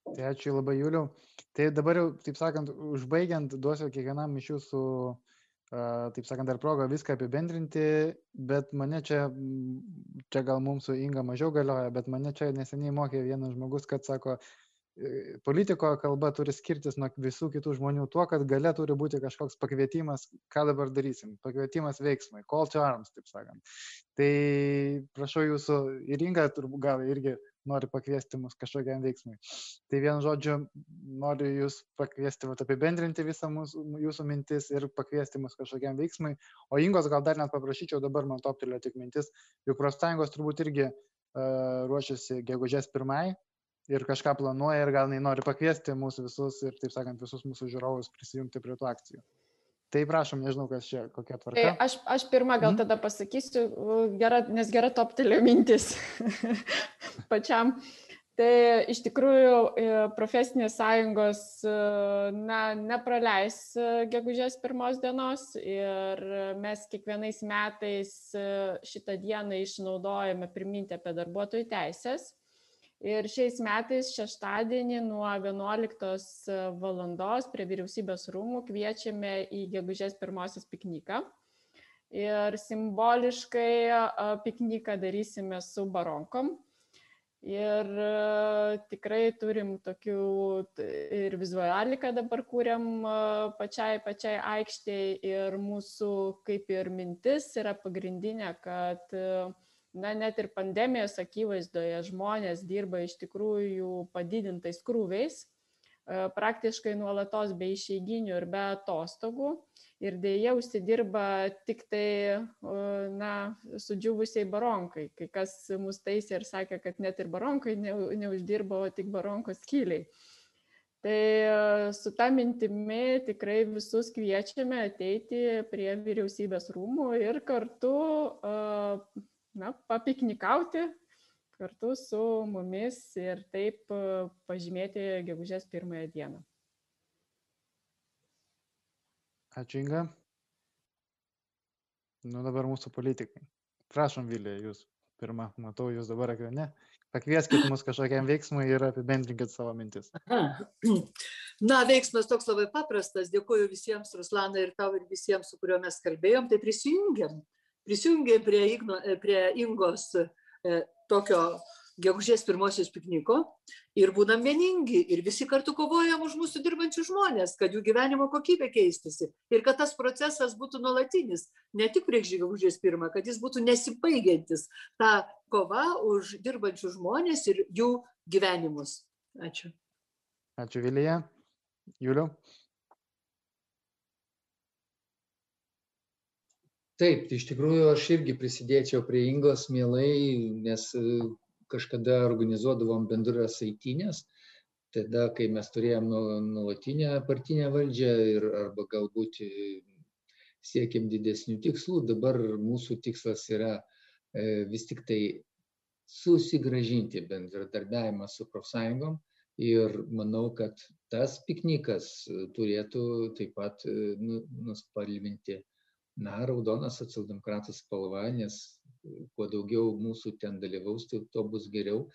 Tai ačiū labai, Juliu. Tai dabar jau, taip sakant, užbaigiant, duosiu kiekvienam iš jūsų, uh, taip sakant, dar progą viską apibendrinti, bet mane čia, čia gal mums su Inga mažiau galioja, bet mane čia neseniai mokė vienas žmogus, kad sako, e, politiko kalba turi skirtis nuo visų kitų žmonių tuo, kad gale turi būti kažkoks pakvietimas, ką dabar darysim, pakvietimas veiksmai, call to arms, taip sakant. Tai prašau jūsų ir Inga turbūt gal irgi nori pakviesti mus kažkokiam veiksmui. Tai vienu žodžiu, noriu jūs pakviesti, vat, apibendrinti visą mūsų, jūsų mintis ir pakviesti mus kažkokiam veiksmui. O Ingos gal dar net paprašyčiau, dabar man toptelio tik mintis, juk profsąjungos turbūt irgi uh, ruošiasi gegužės pirmai ir kažką planuoja ir gal jinai nori pakviesti mūsų visus ir, taip sakant, visus mūsų žiūrovus prisijungti prie tų akcijų. Tai prašom, nežinau, kas čia, kokia tvarka. Tai aš, aš pirmą gal mm. tada pasakysiu, gera, nes gera toptelė mintis [laughs] pačiam. Tai iš tikrųjų e, profesinės sąjungos e, na, nepraleis e, gegužės pirmos dienos ir mes kiekvienais metais šitą dieną išnaudojame priminti apie darbuotojų teisės. Ir šiais metais šeštadienį nuo 11 val. prie vyriausybės rūmų kviečiame į gegužės pirmosios pikniką. Ir simboliškai pikniką darysime su baronkom. Ir tikrai turim tokių ir vizualiką dabar kūriam pačiai, pačiai aikštėje ir mūsų kaip ir mintis yra pagrindinė, kad uh, na net ir pandemijos akivaizdoje žmonės dirba iš tikrųjų padidintais krūviais, e, praktiškai nuolatos be išeiginių ir be atostogų. Ir dėja užsidirba tik tai, na, sudžiuvusiai baronkai. Kai kas mus taisė ir sakė, kad net ir baronkai ne, neuždirbo, tik baronkos kyliai. Tai e, su tą mintimi tikrai visus kviečiame ateiti prie vyriausybės rūmų ir kartu na, papiknikauti kartu su mumis ir taip e, pažymėti gegužės pirmąją dieną. Ačiū Inga. Nu dabar mūsų politikai. Prašom, Vilė, jūs pirmą, matau jūs dabar ekrane. Pakvieskit mus kažkokiam veiksmui ir apibendrinkit savo mintis. Na, veiksmas toks labai paprastas. Dėkuoju visiems, Ruslanai, ir tau, ir visiems, su kuriuo mes kalbėjom. Tai prisijungiam prisijungė prie, Igno, e, prie Ingos e, tokio gegužės pirmosios pikniko ir būnam vieningi ir visi kartu kovojam už mūsų dirbančių žmonės, kad jų gyvenimo kokybė keistusi ir kad tas procesas būtų nuolatinis, ne tik prieš gegužės pirmą, kad jis būtų nesibaigiantis, ta kova už dirbančių žmonės ir jų gyvenimus. Ačiū. Ačiū Vilija. Juliu. Taip tai iš tikrųjų aš irgi prisidėčiau prie ingos mielai nes e, kažkada organizuodavom bendras eitynes tada kai mes turėjom nu nuolatinę partinę valdžią ir arba galbūt e, siekėm didesnių tikslų dabar mūsų tikslas yra e, vis tik tai susigražinti bendradarbiavimą su profsąjungom. Ir manau kad tas piknikas turėtų taip pat nu nuspalvinti na raudona socialdemokratų spalva nes kuo daugiau mūsų ten dalyvaus tai tuo bus geriau.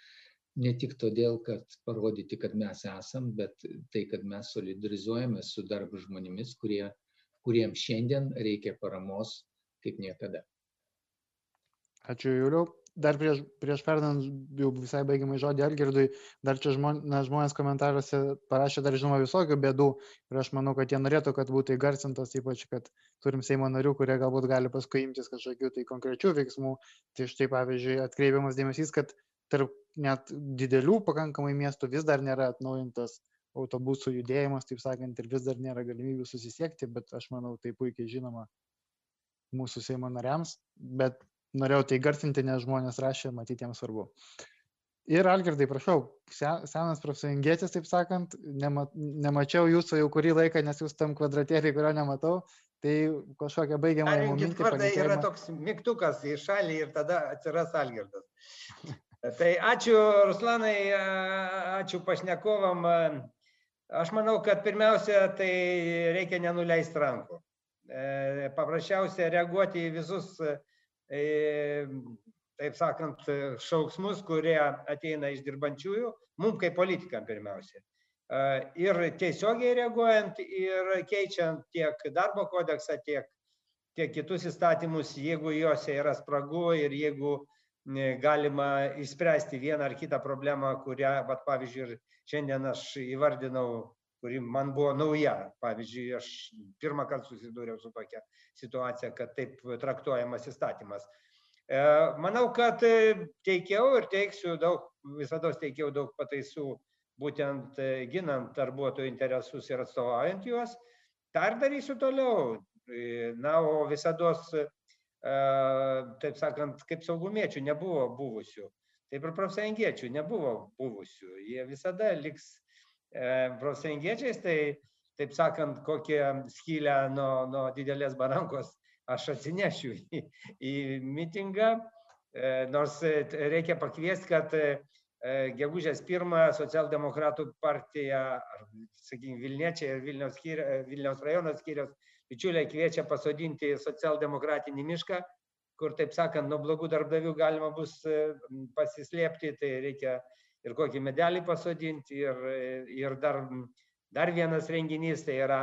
Ne tik todėl kad parodyti kad mes esam bet tai kad mes solidarizuojamės su darbo žmonėmis kurie kuriems šiandien reikia paramos kaip niekada. Ačiū juliau. Dar prieš, prieš perdant jau visai baigiamai žodį Algirdui, dar čia žmonės, žmonės komentaruose parašė dar žinoma visokių bėdų ir aš manau, kad jie norėtų, kad būtų įgarsintos, ypač, kad turim Seimo narių, kurie galbūt gali paskui imtis kažkokių tai konkrečių veiksmų. Tai štai pavyzdžiui, atkreipiamas dėmesys, kad tarp net didelių pakankamai miestų vis dar nėra atnaujintas autobusų judėjimas, taip sakant, ir vis dar nėra galimybių susisiekti, bet aš manau, tai puikiai žinoma mūsų Seimo nariams, bet norėjau tai garsinti, nes žmonės rašė, matyti jiems svarbu. Ir Algirdai, prašau, senas profsąjungietis, taip sakant, nema, nemačiau jūsų jau kurį laiką, nes jūs tam kvadratėlį, kurio nematau, tai kažkokią baigiamą mintį. Vardą yra toks mygtukas į šalį ir tada atsiras Algirdas. [laughs] tai ačiū Ruslanai, ačiū pašnekovam. Aš manau, kad pirmiausia, tai reikia nenuleisti rankų. E, paprasčiausia reaguoti į visus taip sakant, šauksmus, kurie ateina iš dirbančiųjų, mums kaip politikam pirmiausia. Ir tiesiogiai reaguojant ir keičiant tiek darbo kodeksą, tiek, tiek kitus įstatymus, jeigu juose yra spragų ir jeigu galima išspręsti vieną ar kitą problemą, kurią, vat, pavyzdžiui, šiandien aš įvardinau kuri man buvo nauja. Pavyzdžiui, aš pirmą kartą susidūriau su tokia situacija, kad taip traktuojamas įstatymas. E, manau, kad teikiau ir teiksiu daug, visada teikiau daug pataisų, būtent e, ginant darbuotojų interesus ir atstovaujant juos. Ta ir darysiu toliau. E, na, o visada, taip sakant, kaip saugumiečių nebuvo buvusių. Taip ir profsąjungiečių nebuvo buvusių. Jie visada liks profsąjungiečiais, tai taip sakant, kokią skylę nuo, nuo didelės barankos aš atsinešiu į, į mitingą, nors reikia pakviesti, kad gegužės pirmą socialdemokratų partija, ar, sakykime, Vilniečiai ir Vilniaus, skyri, Vilniaus rajono skyrius bičiuliai kviečia pasodinti socialdemokratinį mišką, kur, taip sakant, nuo blogų darbdavių galima bus pasislėpti, tai reikia ir kokį medelį pasodinti ir, ir dar, dar vienas renginys, tai yra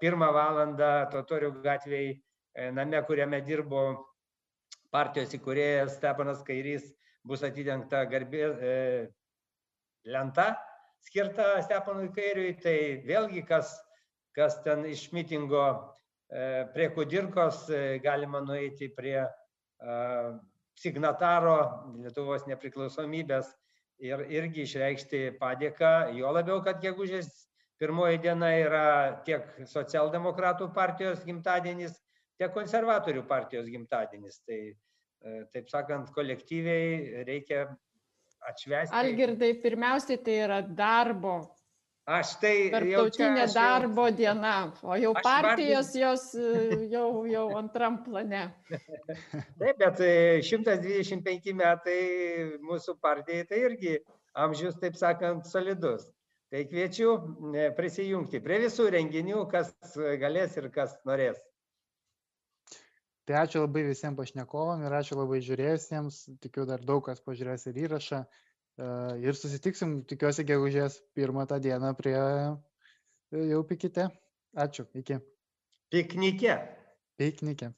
pirmą valandą Totorių gatvėje name, kuriame dirbo partijos įkūrėjas Stepanas Kairys, bus atidengta garbė e, lenta skirta Stepanui Kairiui, tai vėlgi kas, kas ten iš mitingo e, prie Kudirkos e, galima nueiti prie e, signataro Lietuvos nepriklausomybės ir irgi išreikšti padėką, jo labiau, kad gegužės pirmoji diena yra tiek socialdemokratų partijos gimtadienis, tiek konservatorių partijos gimtadienis. Tai, taip sakant, kolektyviai reikia atšvesti. Algirdai, pirmiausiai tai yra darbo Aš tai. Tarptautinė darbo jau... diena, o jau partijos vardin... jos e, jau, jau antram plane. [laughs] Taip, bet 125 e, metai mūsų partijai tai irgi amžius, taip sakant, solidus. Tai kviečiu e, prisijungti prie visų renginių, kas galės ir kas norės. Tai ačiū labai visiems pašnekovam ir ačiū labai žiūrėjusiems. Tikiu, dar daug kas pažiūrės ir įrašą ir susitiksim, tikiuosi, gegužės pirmą tą dieną prie jau pikite. Ačiū, iki. Piknike. Piknike.